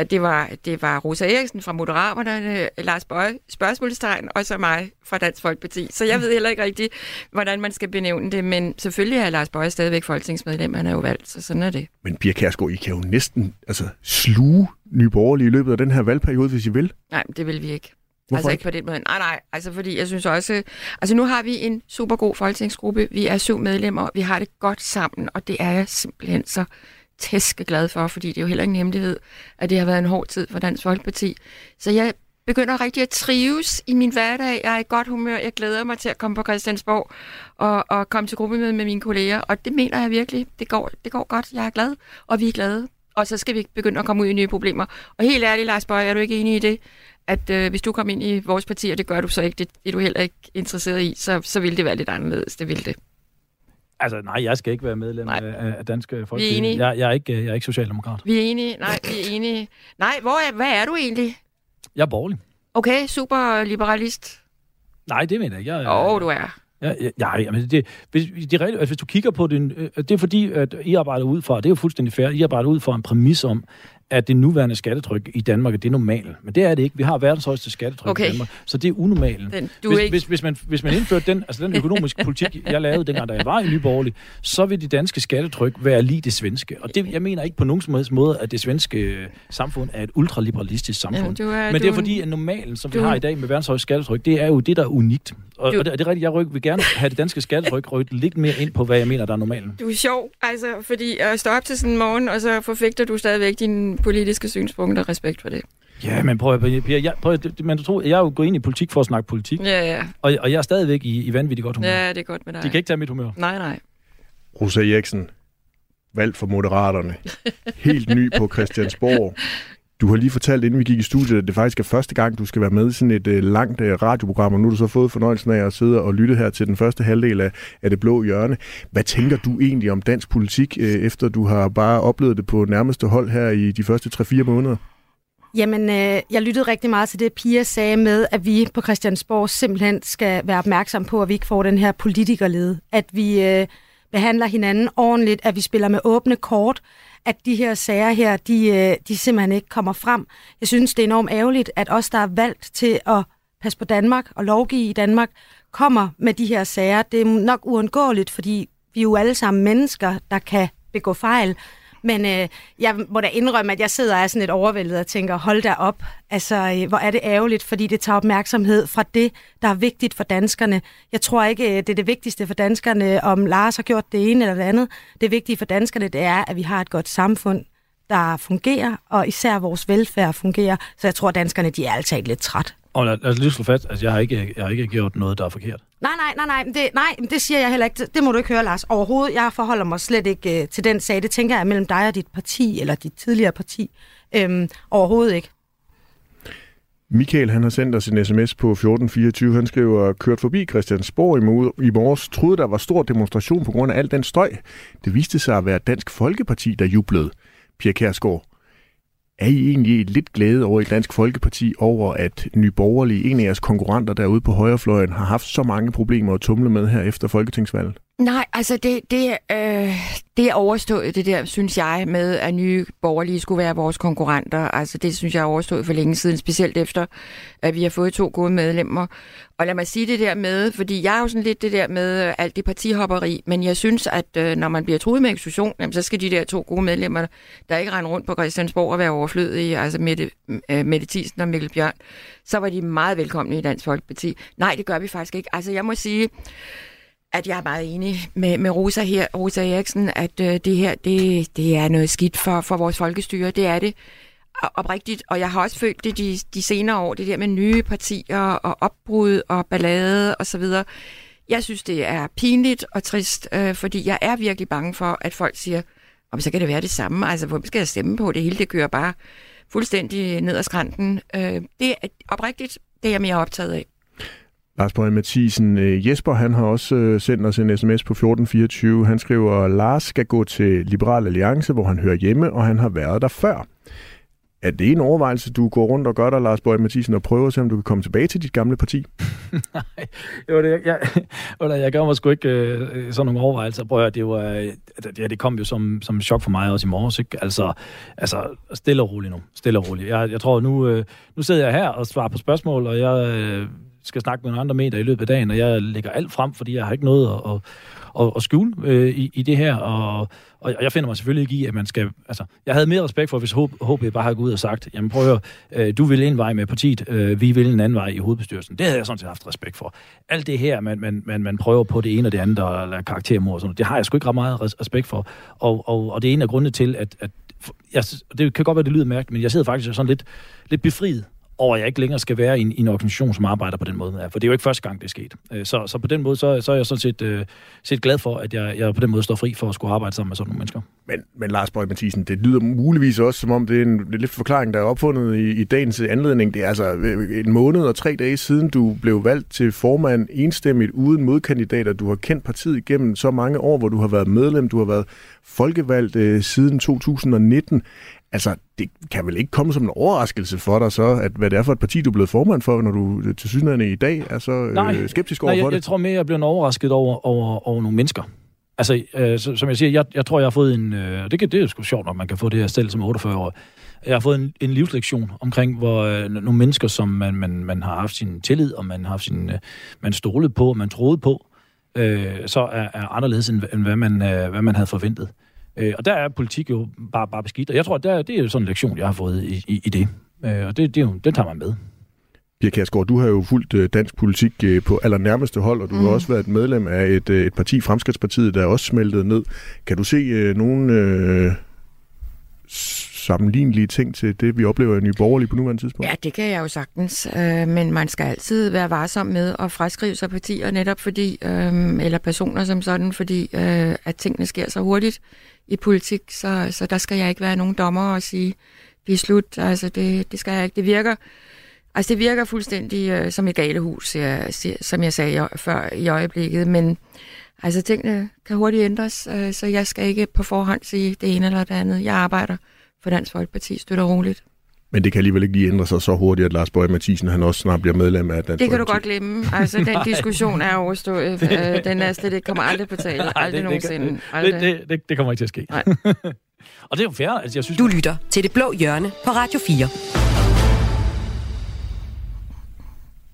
at det var, det var Rosa Eriksen fra Moderaterne, Lars Bøje, spørgsmålstegn, og så mig fra Dansk Folkeparti. Så jeg ved heller ikke rigtigt, hvordan man skal benævne det, men selvfølgelig er Lars Bøje stadigvæk folketingsmedlem, han er jo valgt, så sådan er det. Men Pia Kærsgaard, I kan jo næsten altså, sluge Nye Borgerlige i løbet af den her valgperiode, hvis I vil. Nej, det vil vi ikke. Hvorfor altså ikke? ikke på den måde. Nej, nej. Altså fordi jeg synes også... Altså nu har vi en super god folketingsgruppe. Vi er syv medlemmer. Vi har det godt sammen, og det er jeg simpelthen så tæske glad for, fordi det er jo heller ingen hemmelighed, at det har været en hård tid for Dansk Folkeparti. Så jeg begynder rigtig at trives i min hverdag. Jeg er i godt humør. Jeg glæder mig til at komme på Christiansborg og, og komme til gruppemøde med mine kolleger. Og det mener jeg virkelig. Det går, det går godt. Jeg er glad, og vi er glade. Og så skal vi begynde at komme ud i nye problemer. Og helt ærligt, Lars Bøge, er du ikke enig i det? At øh, hvis du kommer ind i vores parti, og det gør du så ikke, det er du heller ikke interesseret i, så, så vil det være lidt anderledes. Det vil det. Altså, nej, jeg skal ikke være medlem Nej. af, af Danske Folkeparti. enige. Jeg, jeg, er ikke, jeg er ikke socialdemokrat. Vi er enige. Nej, vi er enige. Nej, hvor er, hvad er du egentlig? Jeg er borgerlig. Okay, super liberalist. Nej, det mener jeg ikke. Åh, oh, du er. Ja, ja, ja jamen det, hvis, det er altså, hvis du kigger på den, øh, det er fordi, at I arbejder ud fra, det er jo fuldstændig fair, I arbejder ud fra en præmis om, at det nuværende skattetryk i Danmark, det er normalt. Men det er det ikke. Vi har verdens højeste skattetryk Okay. i Danmark, så det er unormalen. Den, du hvis, ikke... hvis, hvis, man, hvis man indførte den, altså den økonomiske politik, jeg lavede dengang, da jeg var i Nyborgerlig, så vil det danske skattetryk være lige det svenske. Og det, jeg mener ikke på nogen som helst måde, at det svenske øh, samfund er et ultraliberalistisk samfund. Jamen, du er, Men det er fordi, at normalen, som vi du- har i dag med verdens højeste skattetryk, det er jo det, der er unikt. Og, Du- og det, og det er rigtigt, jeg ryk, vil gerne have det danske skattetryk rykket lidt mere ind på, hvad jeg mener, der er normalen. Du er sjov, altså, fordi at stå op til sådan en morgen, og så forfægter du stadigvæk dine politiske synspunkter. Respekt for det. Ja, men prøv at, Pia, jeg, prøv at, man tror, jeg er jo gået ind i politik for at snakke politik, Ja, ja. og, og jeg er stadigvæk i, i vanvittigt godt humør. Ja, det er godt med dig. De kan ikke tage mit humør. Nej, nej. Rosa Eriksen, valgt for Moderaterne. Helt ny på Christiansborg. Du har lige fortalt, inden vi gik i studiet, at det faktisk er første gang, du skal være med i sådan et øh, langt øh, radioprogram, og nu har du så fået fornøjelsen af at sidde og lytte her til den første halvdel af, af Det Blå Hjørne. Hvad tænker du egentlig om dansk politik, øh, efter du har bare oplevet det på nærmeste hold her i de første 3-4 måneder? Jamen, øh, jeg lyttede rigtig meget til det, Pia sagde med, at vi på Christiansborg simpelthen skal være opmærksom på, at vi ikke får den her politikerled. At vi øh, behandler hinanden ordentligt, at vi spiller med åbne kort, at de her sager her, de, øh, de simpelthen ikke kommer frem. Jeg synes, det er enormt ærgerligt, at os, der er valgt til at passe på Danmark og lovgive i Danmark, kommer med de her sager. Det er nok uundgåeligt, fordi vi er jo alle sammen mennesker, der kan begå fejl. Men øh, jeg må da indrømme, at jeg sidder og er sådan lidt overvældet og tænker, hold da op. Altså, øh, hvor er det ærgerligt, fordi det tager opmærksomhed fra det, der er vigtigt for danskerne. Jeg tror ikke, øh, det er det vigtigste for danskerne, om Lars har gjort det ene eller det andet. Det vigtige for danskerne, det er, at vi har et godt samfund, der fungerer, og især vores velfærd fungerer. Så jeg tror, at danskerne, de er altid lidt træt. Og lad, lad os lige slå fast, at jeg har, ikke, jeg har ikke gjort noget, der er forkert. Nej, nej, nej, nej, men det, nej, men det siger jeg heller ikke. Det- må du ikke høre, Lars. Overhovedet, jeg forholder mig slet ikke øh, til den sag. Det tænker jeg mellem dig og dit parti, eller dit tidligere parti. Øhm, overhovedet ikke. Michael han har sendt os en sms på 1424. Han skriver, kørt forbi Christiansborg i morges, troede der var stor demonstration på grund af al den støj. Det viste sig at være Dansk Folkeparti, der jublede. Pia Kærsgaard, er I egentlig lidt glade over i Dansk Folkeparti over, at Nye Borgerlige, en af jeres konkurrenter derude på højrefløjen, har haft så mange problemer at tumle med her efter folketingsvalget? Nej, altså det, det, øh, det er overstået, det der, synes jeg, med at nye borgerlige skulle være vores konkurrenter. Altså det synes jeg er overstået for længe siden, specielt efter, at vi har fået to gode medlemmer. Og lad mig sige det der med, fordi jeg er jo sådan lidt det der med øh, alt det partihopperi, men jeg synes, at øh, når man bliver truet med eksklusion, jamen, så skal de der to gode medlemmer, der ikke rende rundt på Christiansborg og være overflødige, altså Mette, øh, Mette Thiesen og Mikkel Bjørn, så var de meget velkomne i Dansk Folkeparti. Nej, det gør vi faktisk ikke. Altså jeg må sige, at jeg er meget enig med, med Rosa her, Rosa Eriksen, at øh, det her, det, det er noget skidt for, for vores folkestyre. Det er det oprigtigt. Og jeg har også følt det de, de senere år, det der med nye partier og opbrud og ballade og så videre. Jeg synes, det er pinligt og trist, øh, fordi jeg er virkelig bange for, at folk siger, om så kan det være det samme. Altså, hvem skal jeg stemme på? Det hele, det kører bare fuldstændig ned ad skrænten. Øh, det er oprigtigt, det er jeg mere optaget af. Lars Borg Mathisen. Øh, Jesper han har også øh, sendt os en sms på 1424. Han skriver, Lars skal gå til Liberal Alliance, hvor han hører hjemme, og han har været der før. Er det en overvejelse, du går rundt og gør dig, Lars Borg Mathisen, og prøver at se, om du kan komme tilbage til dit gamle parti? Nej, jo, det, jeg, jeg, jeg gør mig sgu ikke øh, øh sådan nogle overvejelser. Prøv at det, var, det, det kom jo som, som chok for mig også i morges. Ikke? Altså, altså, stille og roligt nu. Stille og roligt. Jeg, jeg tror, nu, øh, nu sidder jeg her og svarer på spørgsmål, og jeg øh, skal snakke med nogle andre medier i løbet af dagen, og jeg lægger alt frem, fordi jeg har ikke noget at, at, at, at skjule øh, i, i det her, og og jeg finder mig selvfølgelig ikke i, at man skal... Altså, jeg havde mere respekt for, hvis HB bare havde gået ud og sagt, jamen prøv at høre, øh, du vil en vej med partiet, øh, vi vil en anden vej i hovedbestyrelsen. Det havde jeg sådan set haft respekt for. Alt det her, man, man, man, man prøver på det ene og det andet, og karaktermord og sådan det har jeg sgu ikke ret meget respekt for. Og, og, og det er en af grundene til, at, at jeg, det kan godt være, det lyder mærkeligt, men jeg sidder faktisk sådan lidt, lidt befriet over, at jeg ikke længere skal være i en, i en organisation, som arbejder på den måde. Ja, for det er jo ikke første gang, det er sket. Øh, så, så på den måde, så, så er jeg sådan set, øh, set glad for, at jeg, jeg på den måde står fri for at skulle arbejde sammen med sådan nogle mennesker. Men, men Lars Borg Mathisen, det lyder muligvis også, som om det er en det er lidt forklaring, der er opfundet i, i dagens anledning. Det er altså øh, en måned og tre dage siden, du blev valgt til formand enstemmigt uden modkandidater. Du har kendt partiet igennem så mange år, hvor du har været medlem, du har været folkevalgt øh, siden 2019. Altså, det kan vel ikke komme som en overraskelse for dig så, at hvad det er for et parti, du er blevet formand for, når du til synligheden i dag er så øh, nej, skeptisk over nej, for jeg, det? jeg tror mere, jeg bliver overrasket over, over, over nogle mennesker. Altså, øh, som jeg siger, jeg, jeg tror, jeg har fået en... Øh, det, kan, det er sgu sjovt, når man kan få det her selv som 48 år. Jeg har fået en, en livslektion omkring, hvor øh, nogle mennesker, som man, man, man har haft sin tillid, og man har haft sin, øh, man stolede på, og man troede på, øh, så er, er anderledes, end, end hvad, man, øh, hvad man havde forventet. Øh, og der er politik jo bare, bare beskidt. Og jeg tror, at der, det er sådan en lektion, jeg har fået i, i, i det. Øh, og det, det, er jo, den tager man med. Pia Kærsgaard, du har jo fulgt øh, dansk politik øh, på allernærmeste hold, og du mm. har også været medlem af et, øh, et parti, Fremskridspartiet, der er også smeltet ned. Kan du se øh, nogle øh, sammenlignelige ting til det, vi oplever i Nye Borgerlige på nuværende tidspunkt? Ja, det kan jeg jo sagtens, øh, men man skal altid være varsom med at fraskrive sig partier, netop fordi, øh, eller personer som sådan, fordi øh, at tingene sker så hurtigt i politik, så, så der skal jeg ikke være nogen dommer og sige, det er slut, altså det, det skal jeg ikke. Det virker, altså det virker fuldstændig øh, som et galehus, jeg, som jeg sagde før i øjeblikket, men altså tingene kan hurtigt ændres, øh, så jeg skal ikke på forhånd sige det ene eller det andet. Jeg arbejder for Dansk Folkeparti støtter roligt. Men det kan alligevel ikke lige ændre sig så hurtigt, at Lars Bøge Mathisen han også snart bliver medlem af Dansk Det kan Folkeparti. du godt glemme. Altså, den diskussion er overstået. Øh, den er slet ikke, kommer aldrig på tale. Aldrig det, nogensinde. Det, aldrig. Det, det, det, kommer ikke til at ske. Nej. og det er jo fair. Altså, jeg synes, du lytter til Det Blå Hjørne på Radio 4.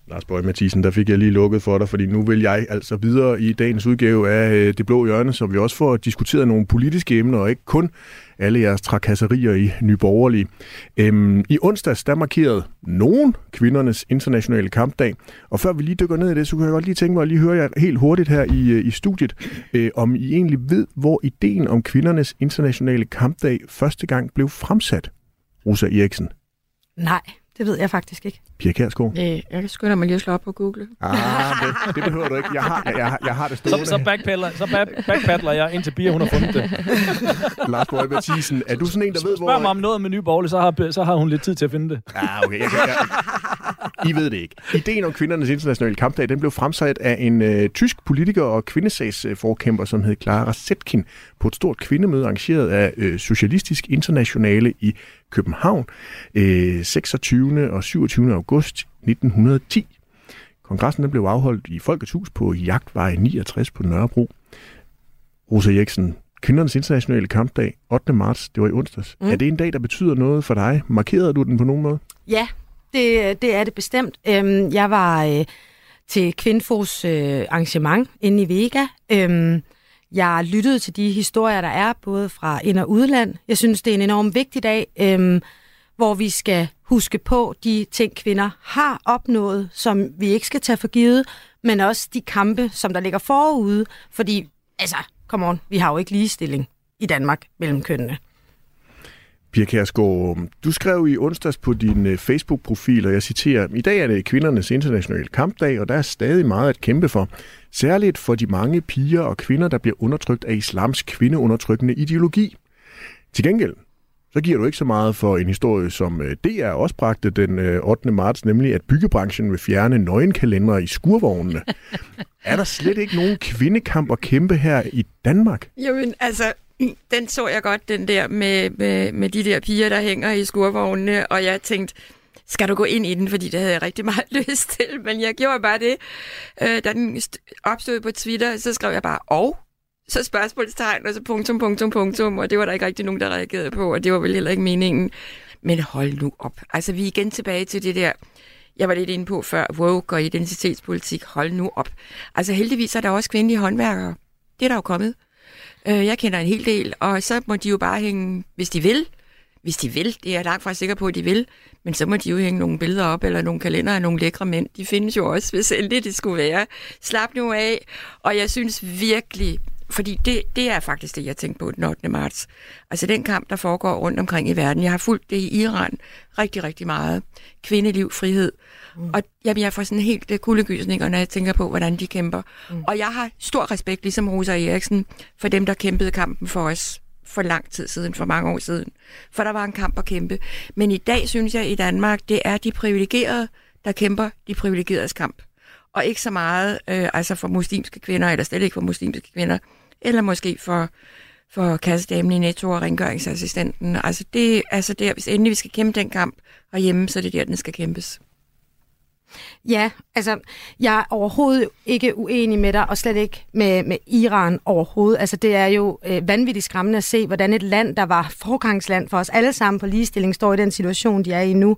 Lars Bøge Mathisen, der fik jeg lige lukket for dig, fordi nu vil jeg altså videre i dagens udgave af øh, Det Blå Hjørne, som vi også får diskuteret nogle politiske emner, og ikke kun alle jeres trakasserier i Nyborgerlige. Øhm, I onsdags, der markerede nogen kvindernes internationale kampdag, og før vi lige dykker ned i det, så kunne jeg godt lige tænke mig at lige høre jer helt hurtigt her i, øh, i studiet, øh, om I egentlig ved, hvor ideen om kvindernes internationale kampdag første gang blev fremsat. Rosa Eriksen. Nej, det ved jeg faktisk ikke. Pia Kærsgaard? Øh, jeg skynder mig lige at slå op på Google. Ah, det, det behøver du ikke. Jeg har, jeg, jeg, jeg har det stående. Så, så, backpedaler, så back, backpedaler jeg indtil Pia, hun har fundet det. Lars Borg Mathisen, er du sådan en, der ved, hvor... Spørg mig om noget med Nye Borgerlige, så har, så har hun lidt tid til at finde det. Ah, okay. Jeg, jeg, I ved det ikke. Ideen om kvindernes internationale kampdag, den blev fremsat af en øh, tysk politiker og kvindesagsforkæmper, som hed Clara Zetkin, på et stort kvindemøde arrangeret af øh, Socialistisk Internationale i København øh, 26. og 27. august 1910. Kongressen den blev afholdt i Folkets Hus på Jagtvej 69 på Nørrebro. Rosa Jeksen, Kvindernes Internationale Kampdag, 8. marts, det var i onsdags. Mm. Er det en dag, der betyder noget for dig? Markerede du den på nogen måde? Ja, det, det er det bestemt. Øhm, jeg var øh, til Kvindfos øh, arrangement inde i Vega. Øhm, jeg lyttede til de historier, der er, både fra ind- og udland. Jeg synes, det er en enormt vigtig dag, øhm, hvor vi skal huske på de ting, kvinder har opnået, som vi ikke skal tage for givet, men også de kampe, som der ligger forude. Fordi, altså, come on, vi har jo ikke ligestilling i Danmark mellem kønnene. Pia Kærsgaard, du skrev i onsdags på din øh, Facebook-profil, og jeg citerer, I dag er det kvindernes internationale kampdag, og der er stadig meget at kæmpe for. Særligt for de mange piger og kvinder, der bliver undertrykt af islams kvindeundertrykkende ideologi. Til gengæld, så giver du ikke så meget for en historie, som øh, DR også bragte den 8. Øh, marts, nemlig at byggebranchen vil fjerne nøgenkalendere i skurvognene. er der slet ikke nogen kvindekamp at kæmpe her i Danmark? Jamen, altså, Mm. den så jeg godt, den der med, med, med de der piger, der hænger i skurvognene, og jeg tænkte, skal du gå ind i den, fordi det havde jeg rigtig meget lyst til, men jeg gjorde bare det. Øh, da den opstod på Twitter, så skrev jeg bare, og så spørgsmålstegn, og så punktum, punktum, punktum, og det var der ikke rigtig nogen, der reagerede på, og det var vel heller ikke meningen. Men hold nu op. Altså, vi er igen tilbage til det der, jeg var lidt inde på før, woke og identitetspolitik. Hold nu op. Altså, heldigvis er der også kvindelige håndværkere. Det er der jo kommet. Øh, jeg kender en hel del, og så må de jo bare hænge, hvis de vil, hvis de vil, det er jeg langt fra sikker på, at de vil, men så må de jo hænge nogle billeder op, eller nogle kalender af nogle lækre mænd. De findes jo også, hvis endelig det skulle være. Slap nu af. Og jeg synes virkelig, fordi det, det er faktisk det, jeg tænkte på den 8. marts. Altså den kamp, der foregår rundt omkring i verden. Jeg har fulgt det i Iran rigtig, rigtig meget. Kvindeliv, frihed. Mm. Og jamen, jeg får sådan helt uh, kuldegysninger, når jeg tænker på, hvordan de kæmper. Mm. Og jeg har stor respekt, ligesom Rosa Eriksen, for dem, der kæmpede kampen for os for lang tid siden, for mange år siden. For der var en kamp at kæmpe. Men i dag synes jeg i Danmark, det er de privilegerede, der kæmper de privilegeredes kamp. Og ikke så meget øh, altså for muslimske kvinder, eller slet ikke for muslimske kvinder, eller måske for, for kassedamen i Netto og rengøringsassistenten. Altså det altså der, hvis endelig vi skal kæmpe den kamp herhjemme, så er det der, den skal kæmpes. Ja, altså, jeg er overhovedet ikke uenig med dig, og slet ikke med, med Iran overhovedet. Altså, det er jo øh, vanvittigt skræmmende at se, hvordan et land, der var forgangsland for os alle sammen på ligestilling, står i den situation, de er i nu.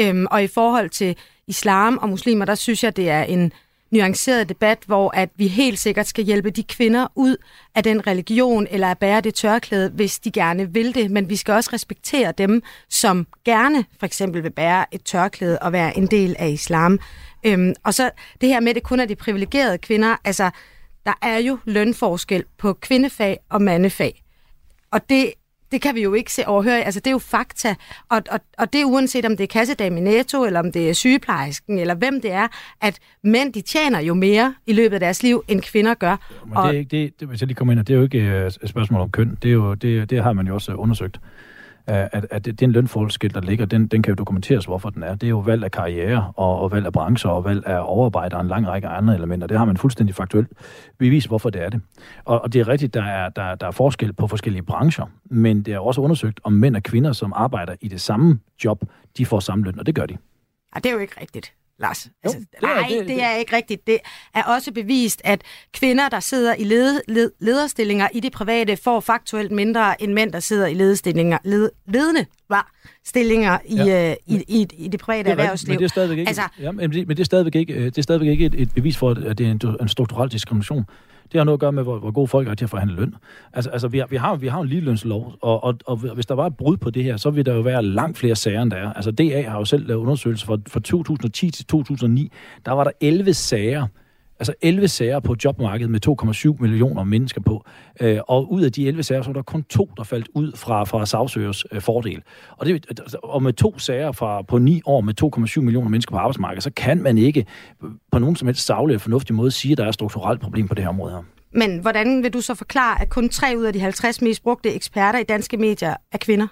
Øhm, og i forhold til islam og muslimer, der synes jeg, det er en nuanceret debat, hvor at vi helt sikkert skal hjælpe de kvinder ud af den religion eller at bære det tørklæde, hvis de gerne vil det. Men vi skal også respektere dem, som gerne for eksempel vil bære et tørklæde og være en del af islam. Øhm, og så det her med, at det kun er de privilegerede kvinder. Altså, der er jo lønforskel på kvindefag og mandefag. Og det det kan vi jo ikke se overhøre. Altså, det er jo fakta. Og, og, og det er uanset, om det er kassedame i Netto, eller om det er sygeplejersken, eller hvem det er, at mænd, de tjener jo mere i løbet af deres liv, end kvinder gør. Men og... det, er ikke, det, det, hvis jeg lige kommer ind, det er jo ikke øh, et spørgsmål om køn. Det, er jo, det, det har man jo også undersøgt at, at den lønforskel, der ligger, den, den kan jo dokumenteres, hvorfor den er. Det er jo valg af karriere, og, og valg af brancher, og valg af overarbejder, og en lang række andre elementer. Det har man fuldstændig faktuelt bevis, hvorfor det er det. Og, og det er rigtigt, der er, der, der er forskel på forskellige brancher, men det er også undersøgt, om mænd og kvinder, som arbejder i det samme job, de får samme løn, og det gør de. Ja, det er jo ikke rigtigt. Lars. Altså, jo, det er, nej, det, det er ikke rigtigt. Det er også bevist, at kvinder, der sidder i led, led, lederstillinger i det private, får faktuelt mindre end mænd, der sidder i lederstillinger, led, ledende var, stillinger i, ja. øh, i, i, i det private det erhvervsliv. Men det er stadigvæk ikke, altså, ja, men det, men det er stadigvæk ikke, øh, det er stadigvæk ikke et, et bevis for, at det er en, en strukturel diskrimination. Det har noget at gøre med, hvor, hvor gode folk er til at forhandle løn. Altså, altså vi, har, vi, har, vi har en ligelønslov, og, og, og hvis der var et brud på det her, så vil der jo være langt flere sager, end der er. Altså DA har jo selv lavet undersøgelser fra, fra 2010 til 2009. Der var der 11 sager, altså 11 sager på jobmarkedet med 2,7 millioner mennesker på. Øh, og ud af de 11 sager, så var der kun to, der faldt ud fra, fra sagsøgers øh, fordel. Og, det, og med to sager fra, på ni år med 2,7 millioner mennesker på arbejdsmarkedet, så kan man ikke øh, på nogen som helst savlig og fornuftig måde sige, at der er et strukturelt problem på det her område her. Men hvordan vil du så forklare, at kun tre ud af de 50 mest brugte eksperter i danske medier er kvinder?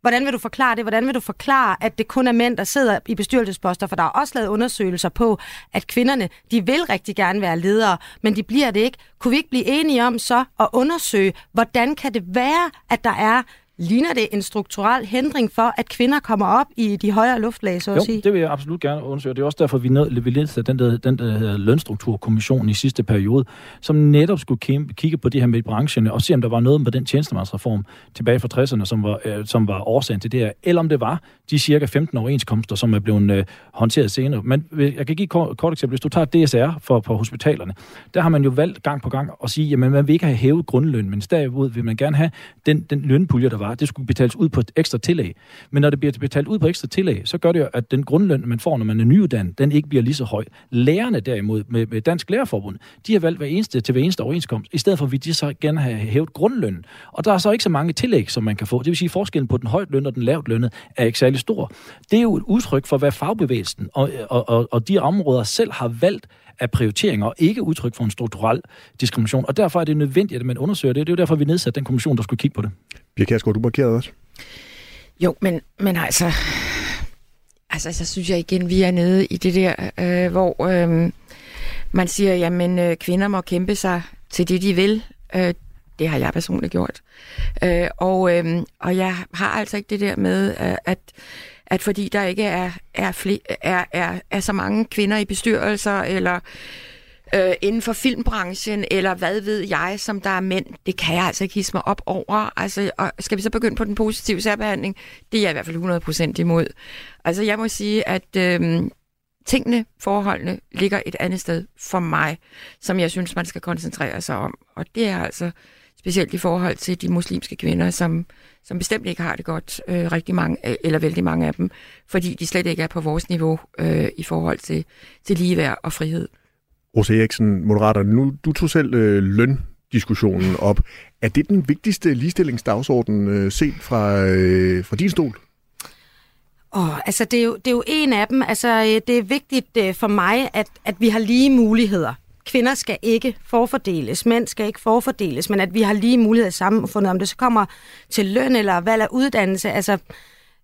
Hvordan vil du forklare det? Hvordan vil du forklare, at det kun er mænd, der sidder i bestyrelsesposter? For der er også lavet undersøgelser på, at kvinderne, de vil rigtig gerne være ledere, men de bliver det ikke. Kunne vi ikke blive enige om så at undersøge, hvordan kan det være, at der er Ligner det en strukturel hindring for, at kvinder kommer op i de højere luftlag, så at jo, sige? det vil jeg absolut gerne undersøge. Det er også derfor, vi, ned, vi nedsatte den der, den der lønstrukturkommission i sidste periode, som netop skulle kigge på det her med brancherne og se, om der var noget med den tjenestemandsreform tilbage fra 60'erne, som var, øh, som var årsagen til det her, eller om det var de cirka 15 overenskomster, som er blevet øh, håndteret senere. Men jeg kan give et kort, kort eksempel. Hvis du tager DSR for, for hospitalerne, der har man jo valgt gang på gang at sige, jamen man vil ikke have hævet grundløn, men derimod vil man gerne have den, den lønpulje, der var var, det skulle betales ud på et ekstra tillæg. Men når det bliver betalt ud på ekstra tillæg, så gør det jo, at den grundløn, man får, når man er nyuddannet, den ikke bliver lige så høj. Lærerne derimod, med, med Dansk Lærerforbund, de har valgt hver eneste til hver eneste overenskomst, i stedet for, at de så gerne have hævet grundløn. Og der er så ikke så mange tillæg, som man kan få. Det vil sige, at forskellen på den højt løn og den lavt lønnet er ikke særlig stor. Det er jo et udtryk for, hvad fagbevægelsen og, og, og, og de områder selv har valgt af prioriteringer, og ikke udtryk for en strukturel diskrimination. Og derfor er det nødvendigt, at man undersøger det. Det er jo derfor, vi nedsatte den kommission, der skulle kigge på det. Pia Kærsgaard, du markerede også. Jo, men, men altså, altså, så synes jeg igen, vi er nede i det der, øh, hvor øh, man siger, jamen, øh, kvinder må kæmpe sig til det, de vil. Øh, Det har jeg personligt gjort. Øh, og, øh, og jeg har altså ikke det der med, øh, at at fordi der ikke er, er, er, er, er så mange kvinder i bestyrelser, eller øh, inden for filmbranchen, eller hvad ved jeg, som der er mænd, det kan jeg altså ikke hisse mig op over. Altså, og skal vi så begynde på den positive særbehandling? Det er jeg i hvert fald 100% imod. Altså, jeg må sige, at øh, tingene, forholdene, ligger et andet sted for mig, som jeg synes, man skal koncentrere sig om. Og det er altså specielt i forhold til de muslimske kvinder, som, som bestemt ikke har det godt, øh, rigtig mange, øh, eller vældig mange af dem, fordi de slet ikke er på vores niveau øh, i forhold til, til ligeværd og frihed. Rose Eriksen, Moderaterne, nu du tog selv øh, løndiskussionen op. Er det den vigtigste ligestillingsdagsorden øh, set fra, øh, fra din stol? Oh, altså det, er jo, det er jo en af dem. Altså, øh, det er vigtigt øh, for mig, at, at vi har lige muligheder. Kvinder skal ikke forfordeles, mænd skal ikke forfordeles, men at vi har lige muligheder i samfundet, om det så kommer til løn eller valg af uddannelse. Altså,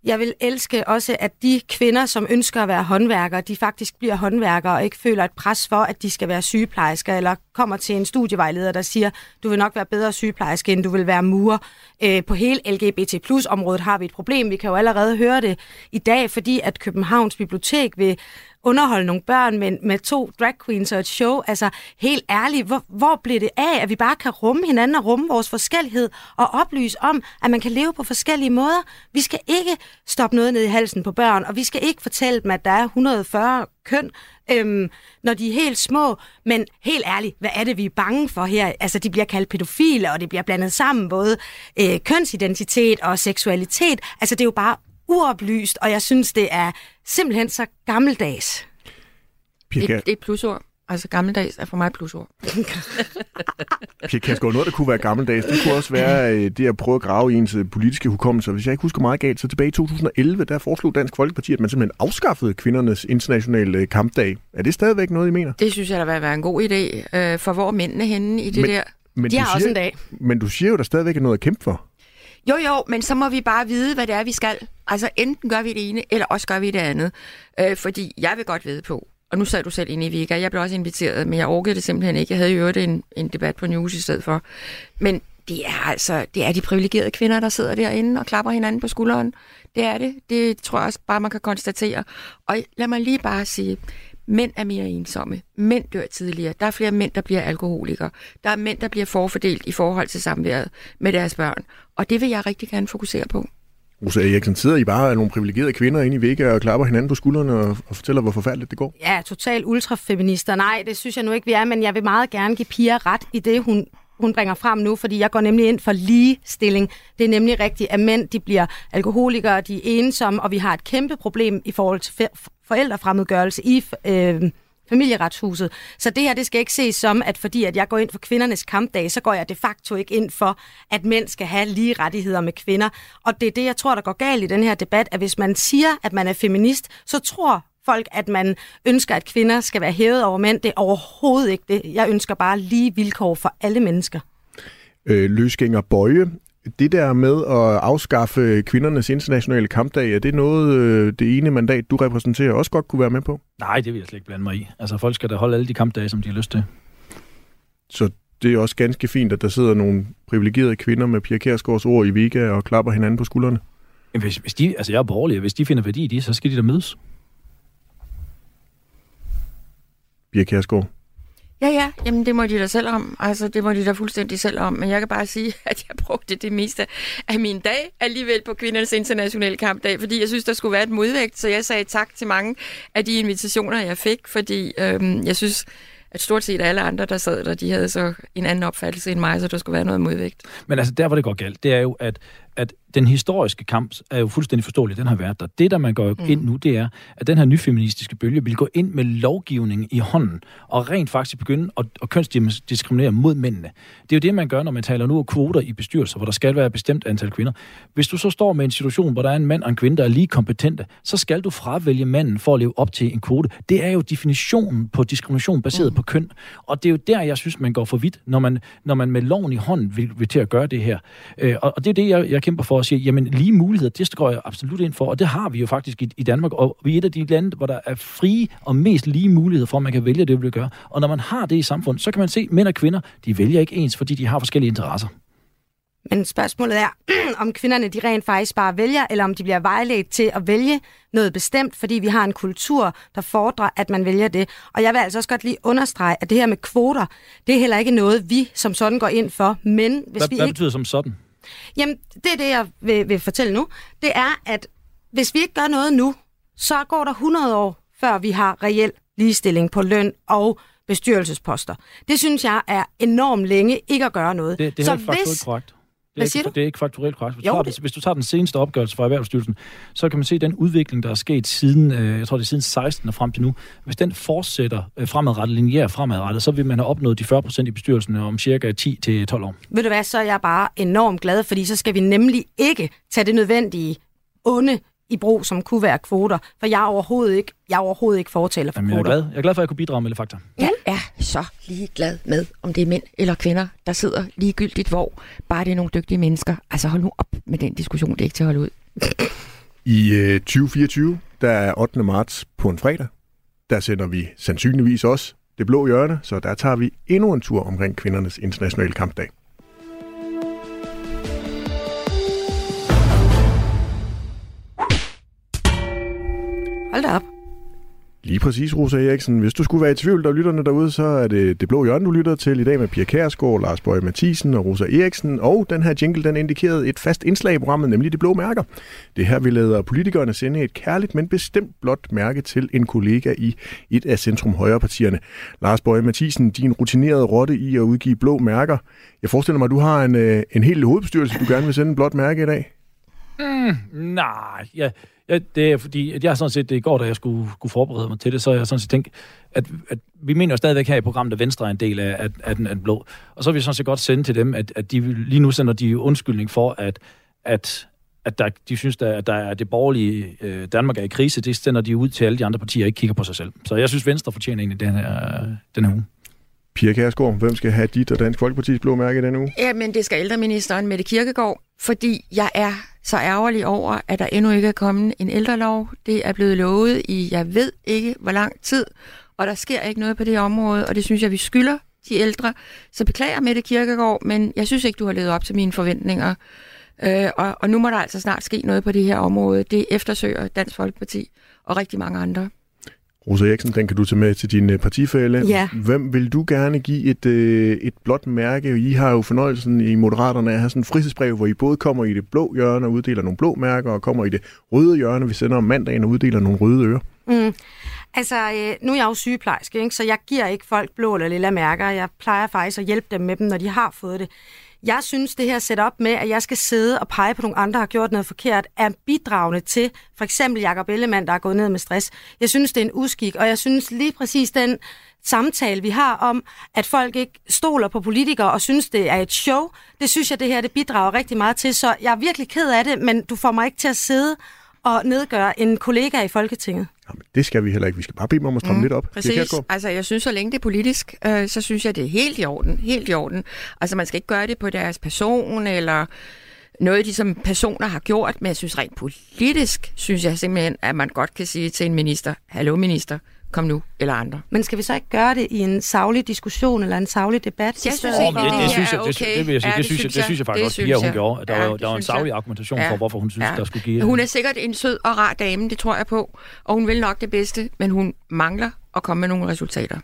jeg vil elske også, at de kvinder, som ønsker at være håndværkere, de faktisk bliver håndværkere og ikke føler et pres for, at de skal være sygeplejersker, eller kommer til en studievejleder, der siger, du vil nok være bedre sygeplejerske, end du vil være murer. Øh, på hele LGBT plus området har vi et problem. Vi kan jo allerede høre det i dag, fordi at Københavns Bibliotek vil underholde nogle børn med, med to drag queens og et show. Altså, helt ærligt, hvor, hvor bliver det af, at vi bare kan rumme hinanden og rumme vores forskellighed og oplyse om, at man kan leve på forskellige måder? Vi skal ikke stoppe noget ned i halsen på børn, og vi skal ikke fortælle dem, at der er 140 køn, øhm, når de er helt små. Men helt ærligt, hvad er det, vi er bange for her? Altså, de bliver kaldt pædofile, og det bliver blandet sammen, både øh, kønsidentitet og seksualitet. Altså, det er jo bare uoplyst, og jeg synes, det er simpelthen så gammeldags. Det, det er plusord. Altså gammeldags er for mig plusord. Pia Kærsgaard, noget, der kunne være gammeldags, det kunne også være øh, det at prøve at grave i ens øh, politiske hukommelse. Hvis jeg ikke husker meget galt, så tilbage i 2011, der foreslog Dansk Folkeparti, at man simpelthen afskaffede kvindernes internationale øh, kampdag. Er det stadigvæk noget, I mener? Det synes jeg, der vil være en god idé. For hvor er mændene henne i det men, der? Men De har siger, også en dag. Men du siger jo, der stadigvæk er noget at kæmpe for. Jo, jo, men så må vi bare vide, hvad det er, vi skal. Altså, enten gør vi det ene, eller også gør vi det andet. Øh, fordi jeg vil godt vide på, og nu sad du selv inde i Vega, jeg blev også inviteret, men jeg orkede det simpelthen ikke. Jeg havde jo en, en debat på News i stedet for. Men det er altså, det er de privilegerede kvinder, der sidder derinde og klapper hinanden på skulderen. Det er det. Det tror jeg også bare, man kan konstatere. Og lad mig lige bare sige, Mænd er mere ensomme. Mænd dør tidligere. Der er flere mænd, der bliver alkoholikere. Der er mænd, der bliver forfordelt i forhold til samværet med deres børn. Og det vil jeg rigtig gerne fokusere på. Rosa Eriksen, sidder I bare af nogle privilegerede kvinder inde i Vega og klapper hinanden på skuldrene og, og fortæller, hvor forfærdeligt det går? Ja, totalt ultrafeminister. Nej, det synes jeg nu ikke, vi er, men jeg vil meget gerne give Pia ret i det, hun hun bringer frem nu, fordi jeg går nemlig ind for ligestilling. Det er nemlig rigtigt, at mænd de bliver alkoholikere, de er ensomme, og vi har et kæmpe problem i forhold til forældrefremmedgørelse i øh, familieretshuset. Så det her, det skal ikke ses som, at fordi at jeg går ind for kvindernes kampdag, så går jeg de facto ikke ind for, at mænd skal have lige rettigheder med kvinder. Og det er det, jeg tror, der går galt i den her debat, at hvis man siger, at man er feminist, så tror folk, at man ønsker, at kvinder skal være hævet over mænd. Det er overhovedet ikke det. Jeg ønsker bare lige vilkår for alle mennesker. Øh, løsgænger Bøje, det der med at afskaffe kvindernes internationale kampdag, er det noget, øh, det ene mandat, du repræsenterer, også godt kunne være med på? Nej, det vil jeg slet ikke blande mig i. Altså, folk skal da holde alle de kampdage, som de har lyst til. Så det er også ganske fint, at der sidder nogle privilegerede kvinder med Pia Kærsgaards ord i Vega og klapper hinanden på skuldrene? Hvis, hvis de, altså jeg er borgerlig, hvis de finder værdi i det, så skal de da mødes. Pia Kærsgaard? Ja, ja, jamen det må de da selv om. Altså, det må de da fuldstændig selv om. Men jeg kan bare sige, at jeg brugte det meste af min dag alligevel på kvindernes internationale kampdag, fordi jeg synes, der skulle være et modvægt. Så jeg sagde tak til mange af de invitationer, jeg fik, fordi øhm, jeg synes, at stort set alle andre, der sad der, de havde så en anden opfattelse end mig, så der skulle være noget modvægt. Men altså, der hvor det går galt, det er jo, at, at den historiske kamp er jo fuldstændig forståelig, den har været der. Det, der man går mm. ind nu, det er, at den her nyfeministiske bølge vil gå ind med lovgivning i hånden, og rent faktisk begynde at, at kønsdiskriminere mod mændene. Det er jo det, man gør, når man taler nu om kvoter i bestyrelser, hvor der skal være et bestemt antal kvinder. Hvis du så står med en situation, hvor der er en mand og en kvinde, der er lige kompetente, så skal du fravælge manden for at leve op til en kvote. Det er jo definitionen på diskrimination baseret mm. på køn. Og det er jo der, jeg synes, man går for vidt, når man, når man med loven i hånden vil, vil til at gøre det her. Øh, og, og det er det, jeg, jeg kæmper for og siger, jamen lige muligheder, det går jeg absolut ind for, og det har vi jo faktisk i, i Danmark, og vi er et af de lande, hvor der er frie og mest lige muligheder for, at man kan vælge det, vi vil gøre. Og når man har det i samfundet, så kan man se, at mænd og kvinder, de vælger ikke ens, fordi de har forskellige interesser. Men spørgsmålet er, om kvinderne de rent faktisk bare vælger, eller om de bliver vejledt til at vælge noget bestemt, fordi vi har en kultur, der fordrer, at man vælger det. Og jeg vil altså også godt lige understrege, at det her med kvoter, det er heller ikke noget, vi som sådan går ind for. Men hvis Hvad, vi hvad ikke... betyder som sådan? Jamen, det er det, jeg vil, vil fortælle nu. Det er, at hvis vi ikke gør noget nu, så går der 100 år, før vi har reel ligestilling på løn og bestyrelsesposter. Det synes jeg er enormt længe ikke at gøre noget. Det, det er så faktuelt korrekt. Det er, Hvad ikke, siger du? det er ikke faktuelt korrekt. Hvis, Jo, du tager, det- hvis du tager den seneste opgørelse fra Erhvervsstyrelsen, så kan man se den udvikling, der er sket siden, øh, jeg tror det er siden 16 og frem til nu. Hvis den fortsætter øh, fremadrettet, lineær fremadrettet, så vil man have opnået de 40 procent i bestyrelsen om cirka 10-12 år. Ved du hvad, så er jeg bare enormt glad, fordi så skal vi nemlig ikke tage det nødvendige onde i brug, som kunne være kvoter. For jeg er overhovedet ikke, jeg er overhovedet ikke fortaler for Jamen, jeg, er kvoter. glad. jeg er glad for, at jeg kunne bidrage med lidt fakta. Jeg er så ligeglad med, om det er mænd eller kvinder, der sidder ligegyldigt hvor. Bare det er nogle dygtige mennesker. Altså hold nu op med den diskussion, det er ikke til at holde ud. I øh, 2024, der er 8. marts på en fredag, der sender vi sandsynligvis også det blå hjørne, så der tager vi endnu en tur omkring kvindernes internationale kampdag. Hold da op. Lige præcis, Rosa Eriksen. Hvis du skulle være i tvivl, der lytterne derude, så er det Det Blå Hjørne, du lytter til i dag med Pia Kærsgaard, Lars Bøge Mathisen og Rosa Eriksen. Og den her jingle, den indikerede et fast indslag i programmet, nemlig De Blå Mærker. Det er her, vi lader politikerne sende et kærligt, men bestemt blåt mærke til en kollega i et af centrum højre partierne. Lars Bøge Mathisen, din rutinerede rotte i at udgive blå mærker. Jeg forestiller mig, at du har en, øh, en hel hovedbestyrelse, du gerne vil sende en blåt mærke i dag. Mm, Nej, ja, ja, det er fordi, at jeg sådan set, det i går, da jeg skulle, skulle forberede mig til det, så har jeg sådan set tænkt, at, at vi mener jo stadigvæk her i programmet, at Venstre er en del af, af, af, den, af den blå. Og så vil vi sådan set godt sende til dem, at, at de lige nu sender de undskyldning for, at, at at der, de synes, der, at der er det borgerlige øh, Danmark er i krise, det sender de ud til alle de andre partier, og ikke kigger på sig selv. Så jeg synes, Venstre fortjener egentlig den her, den her uge. Pia Kærsgaard, hvem skal have dit og Dansk Folkepartis blå mærke i denne uge? Jamen, det skal ældreministeren Mette Kirkegaard, fordi jeg er så ærgerlig over, at der endnu ikke er kommet en ældrelov. Det er blevet lovet i, jeg ved ikke, hvor lang tid, og der sker ikke noget på det område, og det synes jeg, vi skylder de ældre. Så beklager Mette Kirkegaard, men jeg synes ikke, du har levet op til mine forventninger. Øh, og, og nu må der altså snart ske noget på det her område. Det eftersøger Dansk Folkeparti og rigtig mange andre. Rosa Eriksen, den kan du tage med til din øh, partifælle. Ja. Hvem vil du gerne give et, øh, et blåt mærke? I har jo fornøjelsen i Moderaterne at have sådan en frihedsbrev, hvor I både kommer i det blå hjørne og uddeler nogle blå mærker, og kommer i det røde hjørne, vi sender om mandagen og uddeler nogle røde ører. Mm. Altså, øh, nu er jeg jo sygeplejerske, ikke? så jeg giver ikke folk blå eller lilla mærker. Jeg plejer faktisk at hjælpe dem med dem, når de har fået det. Jeg synes, det her setup med, at jeg skal sidde og pege på nogle andre, der har gjort noget forkert, er bidragende til for eksempel Jacob Ellemann, der er gået ned med stress. Jeg synes, det er en uskik, og jeg synes lige præcis den samtale, vi har om, at folk ikke stoler på politikere og synes, det er et show, det synes jeg, det her det bidrager rigtig meget til. Så jeg er virkelig ked af det, men du får mig ikke til at sidde og nedgøre en kollega i Folketinget. Jamen, det skal vi heller ikke. Vi skal bare bede dem om at stramme mm, lidt op. Præcis. Altså, jeg synes, så længe det er politisk, øh, så synes jeg, det er helt i orden. Helt i orden. Altså, man skal ikke gøre det på deres person, eller noget, de som personer har gjort, men jeg synes rent politisk, synes jeg simpelthen, at man godt kan sige til en minister, hallo minister, kom nu, eller andre. Men skal vi så ikke gøre det i en savlig diskussion eller en savlig debat? Jeg synes ikke, det, det, synes jeg, det, okay. det, vil jeg sige, Ja, det, det synes jeg, synes det synes jeg jeg. faktisk Det også, Pia, hun synes jeg. gjorde. Der, Ja, var, det der var en synes jeg. savlig argumentation Ja. for, hvorfor hun synes, Ja. der skulle give... Hun er sikkert en sød og rar dame, det tror jeg på, og hun vil nok det bedste, men hun mangler at komme med nogle resultater.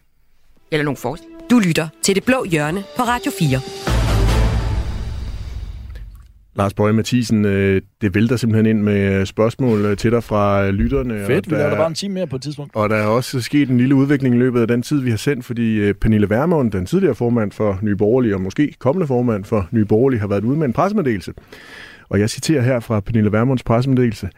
Eller nogle forslag. Du lytter til Det Blå Hjørne på Radio 4. Lars Bøje Mathisen, øh, det vælter simpelthen ind med spørgsmål øh, til dig fra øh, lytterne. Fedt, og vi laver der- bare en time mere på et tidspunkt. Og der er også sket en lille udvikling i løbet af den tid, vi har sendt, fordi øh, Pernille Vermund, den tidligere formand for Nye Borgerlige, og måske kommende formand for Nye Borgerlige, har været ude med en pressemeddelelse. Og jeg citerer her fra Pernille Vermunds pressemeddelelse.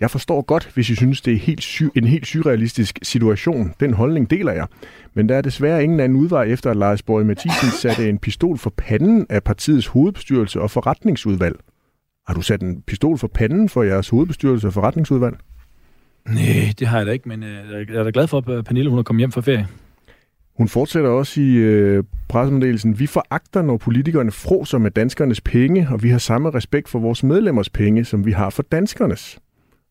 Jeg forstår godt, hvis I synes, det er helt sy- en helt surrealistisk situation. Den holdning deler jeg. Men der er desværre ingen anden udvej efter, at Lars Borg Mathisen satte en pistol for panden af partiets hovedbestyrelse og forretningsudvalg. Har du sat en pistol for panden for jeres hovedbestyrelse og forretningsudvalg? Nej, det har jeg da ikke, men øh, jeg er da glad for, at Pernille hun er kommet hjem fra ferie. Hun fortsætter også i øh, pressemeddelelsen. Vi foragter, når politikerne froser med danskernes penge, og vi har samme respekt for vores medlemmers penge, som vi har for danskernes.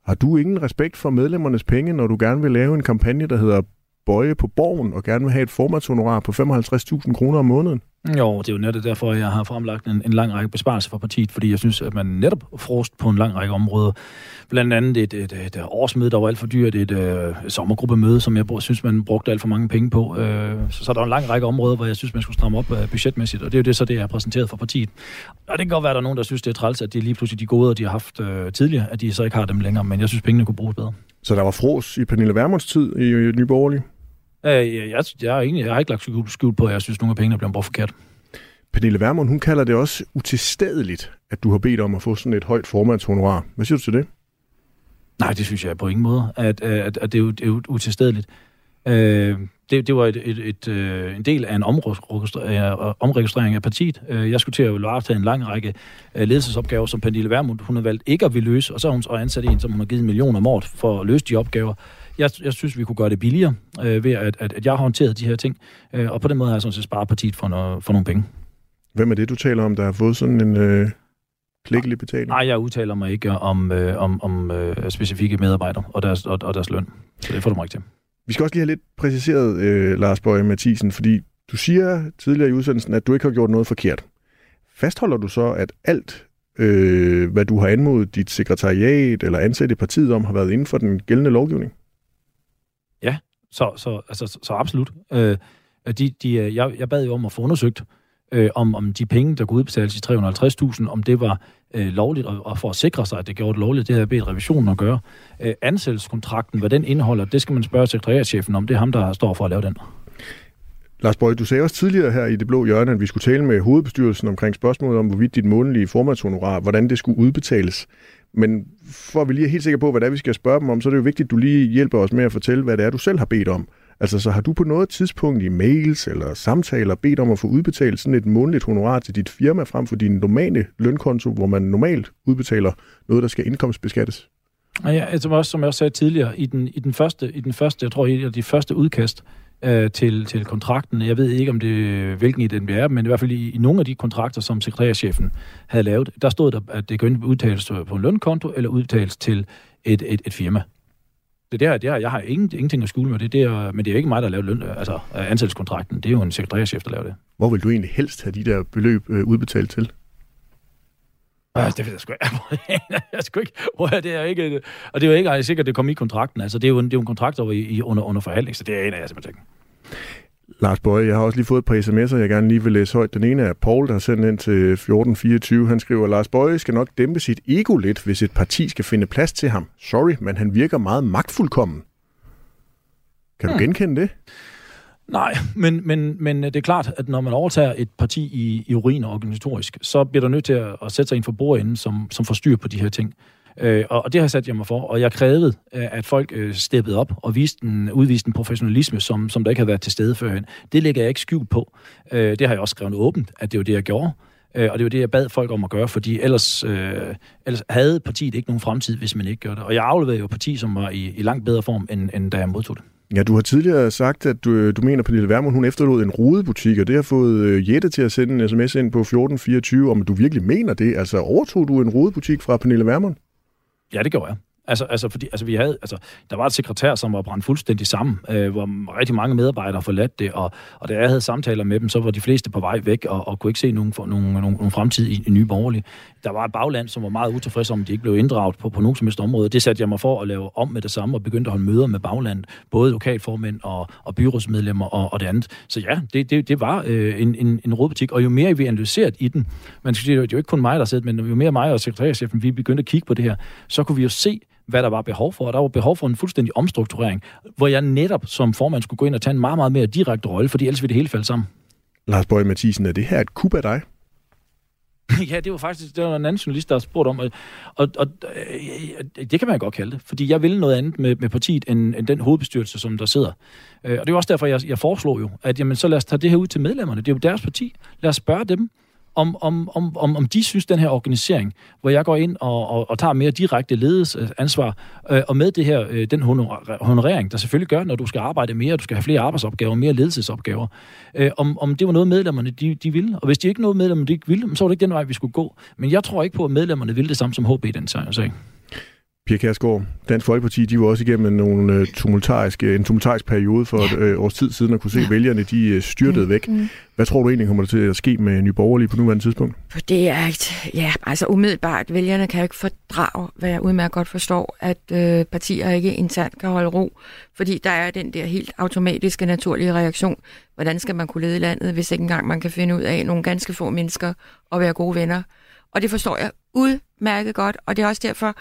Har du ingen respekt for medlemmernes penge, når du gerne vil lave en kampagne, der hedder Bøje på borgen og gerne vil have et formandshonorar på 55.000 kroner om måneden? Jo, det er jo netop derfor, jeg har fremlagt en, en lang række besparelser for partiet, fordi jeg synes, at man netop frost på en lang række områder. Blandt andet et, et, et, et årsmøde, der var alt for dyrt, et, et, et sommergruppemøde, som jeg synes, man brugte alt for mange penge på. Øh, så, så, er der er en lang række områder, hvor jeg synes, man skulle stramme op øh, budgetmæssigt, og det er jo det, så det, jeg har præsenteret for partiet. Og det kan godt være, at der er nogen, der synes, det er træls, at det er lige pludselig de gode, de har haft øh, tidligere, at de så ikke har dem længere, men jeg synes, pengene kunne bruges bedre. Så der var fros i Pernille Vermunds tid i, i Nye Borgerlige? Øh, jeg, jeg, jeg, egentlig, jeg har ikke lagt skjul på, at jeg synes, at nogle af pengene er blevet brugt forkert. Pernille Vermund, hun kalder det også utilstedeligt, at du har bedt om at få sådan et højt formandshonorar. Hvad siger du til det? Nej, det synes jeg på ingen måde, at, at, at det, er jo, det er jo utilstedeligt. Øh, det, det var et, et, et, øh, en del af en omregistrering af partiet. Øh, jeg skulle til at varetage en lang række øh, ledelsesopgaver, som Pernille Vermund hun har valgt ikke at ville løse, og så har hun så ansat en, som hun har givet en million om året for at løse de opgaver. Jeg, jeg synes, vi kunne gøre det billigere øh, ved, at, at, at jeg har håndteret de her ting, øh, og på den måde har jeg sådan set sparet partiet for, noget, for nogle penge. Hvem er det, du taler om, der har fået sådan en øh, klækkelig betaling? Nej, jeg udtaler mig ikke om, øh, om, om øh, specifikke medarbejdere og deres, og, og deres løn. Så det får du mig ikke til. Vi skal også lige have lidt præciseret, øh, Lars Bøge Mathisen, fordi du siger tidligere i udsendelsen, at du ikke har gjort noget forkert. Fastholder du så, at alt, øh, hvad du har anmodet dit sekretariat eller ansat i partiet om, har været inden for den gældende lovgivning? Ja, så, så, altså, så, så absolut. Øh, de, de, øh, jeg, jeg bad jo om at få undersøgt, øh, om, om de penge, der kunne udbetales i 350.000, om det var øh, lovligt, og, og for at sikre sig, at det gjorde det lovligt, det havde jeg bedt revisionen at gøre. Øh, ansættelseskontrakten, hvad den indeholder, det skal man spørge sekretariatschefen om. Det er ham, der står for at lave den. Lars Bøge, du sagde også tidligere her i det blå hjørne, at vi skulle tale med hovedbestyrelsen omkring spørgsmålet om, hvorvidt dit månedlige formandshonorar, hvordan det skulle udbetales. Men for at vi lige er helt sikre på, hvad det er, vi skal spørge dem om, så er det jo vigtigt, at du lige hjælper os med at fortælle, hvad det er, du selv har bedt om. Altså, så har du på noget tidspunkt i mails eller samtaler bedt om at få udbetalt sådan et månedligt honorar til dit firma frem for din normale lønkonto, hvor man normalt udbetaler noget, der skal indkomstbeskattes? Ja, altså også, som jeg også sagde tidligere, i den, i den, første, i den første, jeg tror, i de første udkast øh, til, til kontrakten, jeg ved ikke, om det hvilken i den vi er, men i hvert fald i, i nogle af de kontrakter, som sekretærchefen havde lavet, der stod der, at det kunne udtales på en lønkonto eller udtales til et, et, et firma. Det der, det her, jeg har ingen, ingenting at skjule med det, der, er, men det er ikke mig, der laver løn, altså ansættelseskontrakten. Det er jo en sekretærchef, der laver det. Hvor vil du egentlig helst have de der beløb øh, udbetalt til? Ja, det ved jeg sgu ikke. jeg sgu ikke. Det er ikke. Og det er jo ikke sikkert, det kommer i kontrakten. Altså, det er jo en, det er jo en kontrakt, i, i, under, under forhandling, så det er en af jeg simpelthen ikke. Lars Bøje, jeg har også lige fået et par sms'er, jeg gerne lige vil læse højt. Den ene er Paul, der har sendt ind til 1424. Han skriver, Lars Bøje skal nok dæmpe sit ego lidt, hvis et parti skal finde plads til ham. Sorry, men han virker meget magtfuldkommen. Kan du hmm. genkende det? Nej, men, men, men det er klart, at når man overtager et parti i, i urin og organisatorisk, så bliver der nødt til at, at sætte sig ind for bordenden, som, som får styr på de her ting. Øh, og, og det har sat jeg mig for, og jeg krævede, at folk øh, steppede op og viste en, udviste en professionalisme, som, som der ikke havde været til stede førhen. Det lægger jeg ikke skjult på. Øh, det har jeg også skrevet åbent, at det var det, jeg gjorde. Øh, og det var det, jeg bad folk om at gøre, fordi ellers, øh, ellers havde partiet ikke nogen fremtid, hvis man ikke gjorde det. Og jeg afleverede jo et parti, som var i, i langt bedre form, end, end da jeg modtog det. Ja, du har tidligere sagt, at du, øh, du mener, at Pernille Vermund hun efterlod en rodebutik, og det har fået øh, Jette til at sende en sms ind på 1424, om du virkelig mener det. Altså, overtog du en rodebutik fra Pernille Vermund? Ja, det gjorde jeg. Altså, altså, fordi, altså, vi havde, altså, der var et sekretær, som var brændt fuldstændig sammen, øh, hvor rigtig mange medarbejdere forladt det, og, og da jeg havde samtaler med dem, så var de fleste på vej væk, og, og kunne ikke se nogen, for, nogen, nogen, nogen fremtid i, i nye borgerlige. Der var et bagland, som var meget utilfreds om, at de ikke blev inddraget på, på nogen som helst område. Det satte jeg mig for at lave om med det samme, og begyndte at holde møder med bagland, både lokalformænd og, og byrådsmedlemmer og, og det andet. Så ja, det, det, det var øh, en, en, en rådbutik, og jo mere vi analyseret i den, man skal sige, det er jo ikke kun mig, der sidder, men jo mere mig og sekretærchefen, vi begyndte at kigge på det her, så kunne vi jo se, hvad der var behov for, og der var behov for en fuldstændig omstrukturering, hvor jeg netop som formand skulle gå ind og tage en meget, meget mere direkte rolle, fordi ellers ville det hele falde sammen. Lars Bøge Mathisen, er det her et kub af dig? ja, det var faktisk det var en anden journalist, der spurgte om, og, og, og det kan man godt kalde det, fordi jeg vil noget andet med, med partiet, end, end den hovedbestyrelse, som der sidder. Øh, og det er også derfor, jeg, jeg foreslår jo, at jamen, så lad os tage det her ud til medlemmerne. Det er jo deres parti. Lad os spørge dem, om, om, om, om, om de synes, den her organisering, hvor jeg går ind og, og, og tager mere direkte ledelsesansvar, øh, og med det her, øh, den honorering, der selvfølgelig gør, når du skal arbejde mere, du skal have flere arbejdsopgaver, mere ledelsesopgaver, øh, om, om det var noget, medlemmerne de, de ville. Og hvis de ikke noget, medlemmerne de ikke ville, så var det ikke den vej, vi skulle gå. Men jeg tror ikke på, at medlemmerne ville det samme som HB i den sag. Pia Kærsgaard, Dansk Folkeparti, de var også igennem nogle øh, tumultariske, en tumultarisk periode for et øh, års tid siden, at kunne se ja. vælgerne, de øh, styrtede mm. væk. Mm. Hvad tror du egentlig kommer der til at ske med Nye Borgerlige på nuværende tidspunkt? Det er ikke, ja, altså umiddelbart, vælgerne kan jo ikke fordrage, hvad jeg udmærket godt forstår, at øh, partier ikke internt kan holde ro, fordi der er den der helt automatiske, naturlige reaktion. Hvordan skal man kunne lede landet, hvis ikke engang man kan finde ud af nogle ganske få mennesker og være gode venner? Og det forstår jeg udmærket godt, og det er også derfor,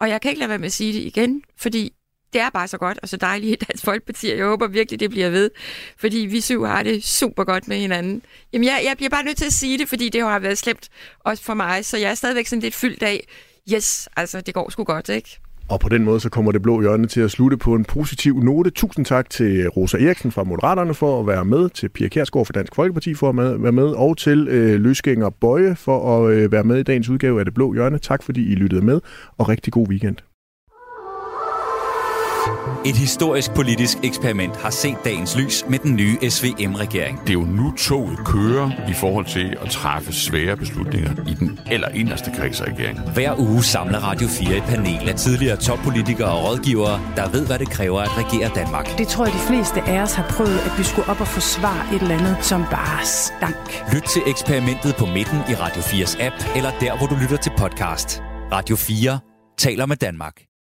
og jeg kan ikke lade være med at sige det igen, fordi det er bare så godt og så dejligt i Dansk Folkeparti, og jeg håber virkelig, det bliver ved, fordi vi syv har det super godt med hinanden. Jamen, jeg, jeg bliver bare nødt til at sige det, fordi det har været slemt også for mig, så jeg er stadigvæk sådan lidt fyldt af, yes, altså, det går sgu godt, ikke? Og på den måde så kommer det blå hjørne til at slutte på en positiv note. Tusind tak til Rosa Eriksen fra Moderaterne for at være med, til Pia Kærsgaard fra Dansk Folkeparti for at være med, og til øh, Løsgænger Bøje for at øh, være med i dagens udgave af Det Blå Hjørne. Tak fordi I lyttede med, og rigtig god weekend. Et historisk politisk eksperiment har set dagens lys med den nye SVM-regering. Det er jo nu toget kører i forhold til at træffe svære beslutninger i den eller inderste kreds af regeringen. Hver uge samler Radio 4 et panel af tidligere toppolitikere og rådgivere, der ved, hvad det kræver at regere Danmark. Det tror jeg, de fleste af os har prøvet, at vi skulle op og forsvare et eller andet, som bare stank. Lyt til eksperimentet på midten i Radio 4's app, eller der, hvor du lytter til podcast. Radio 4 taler med Danmark.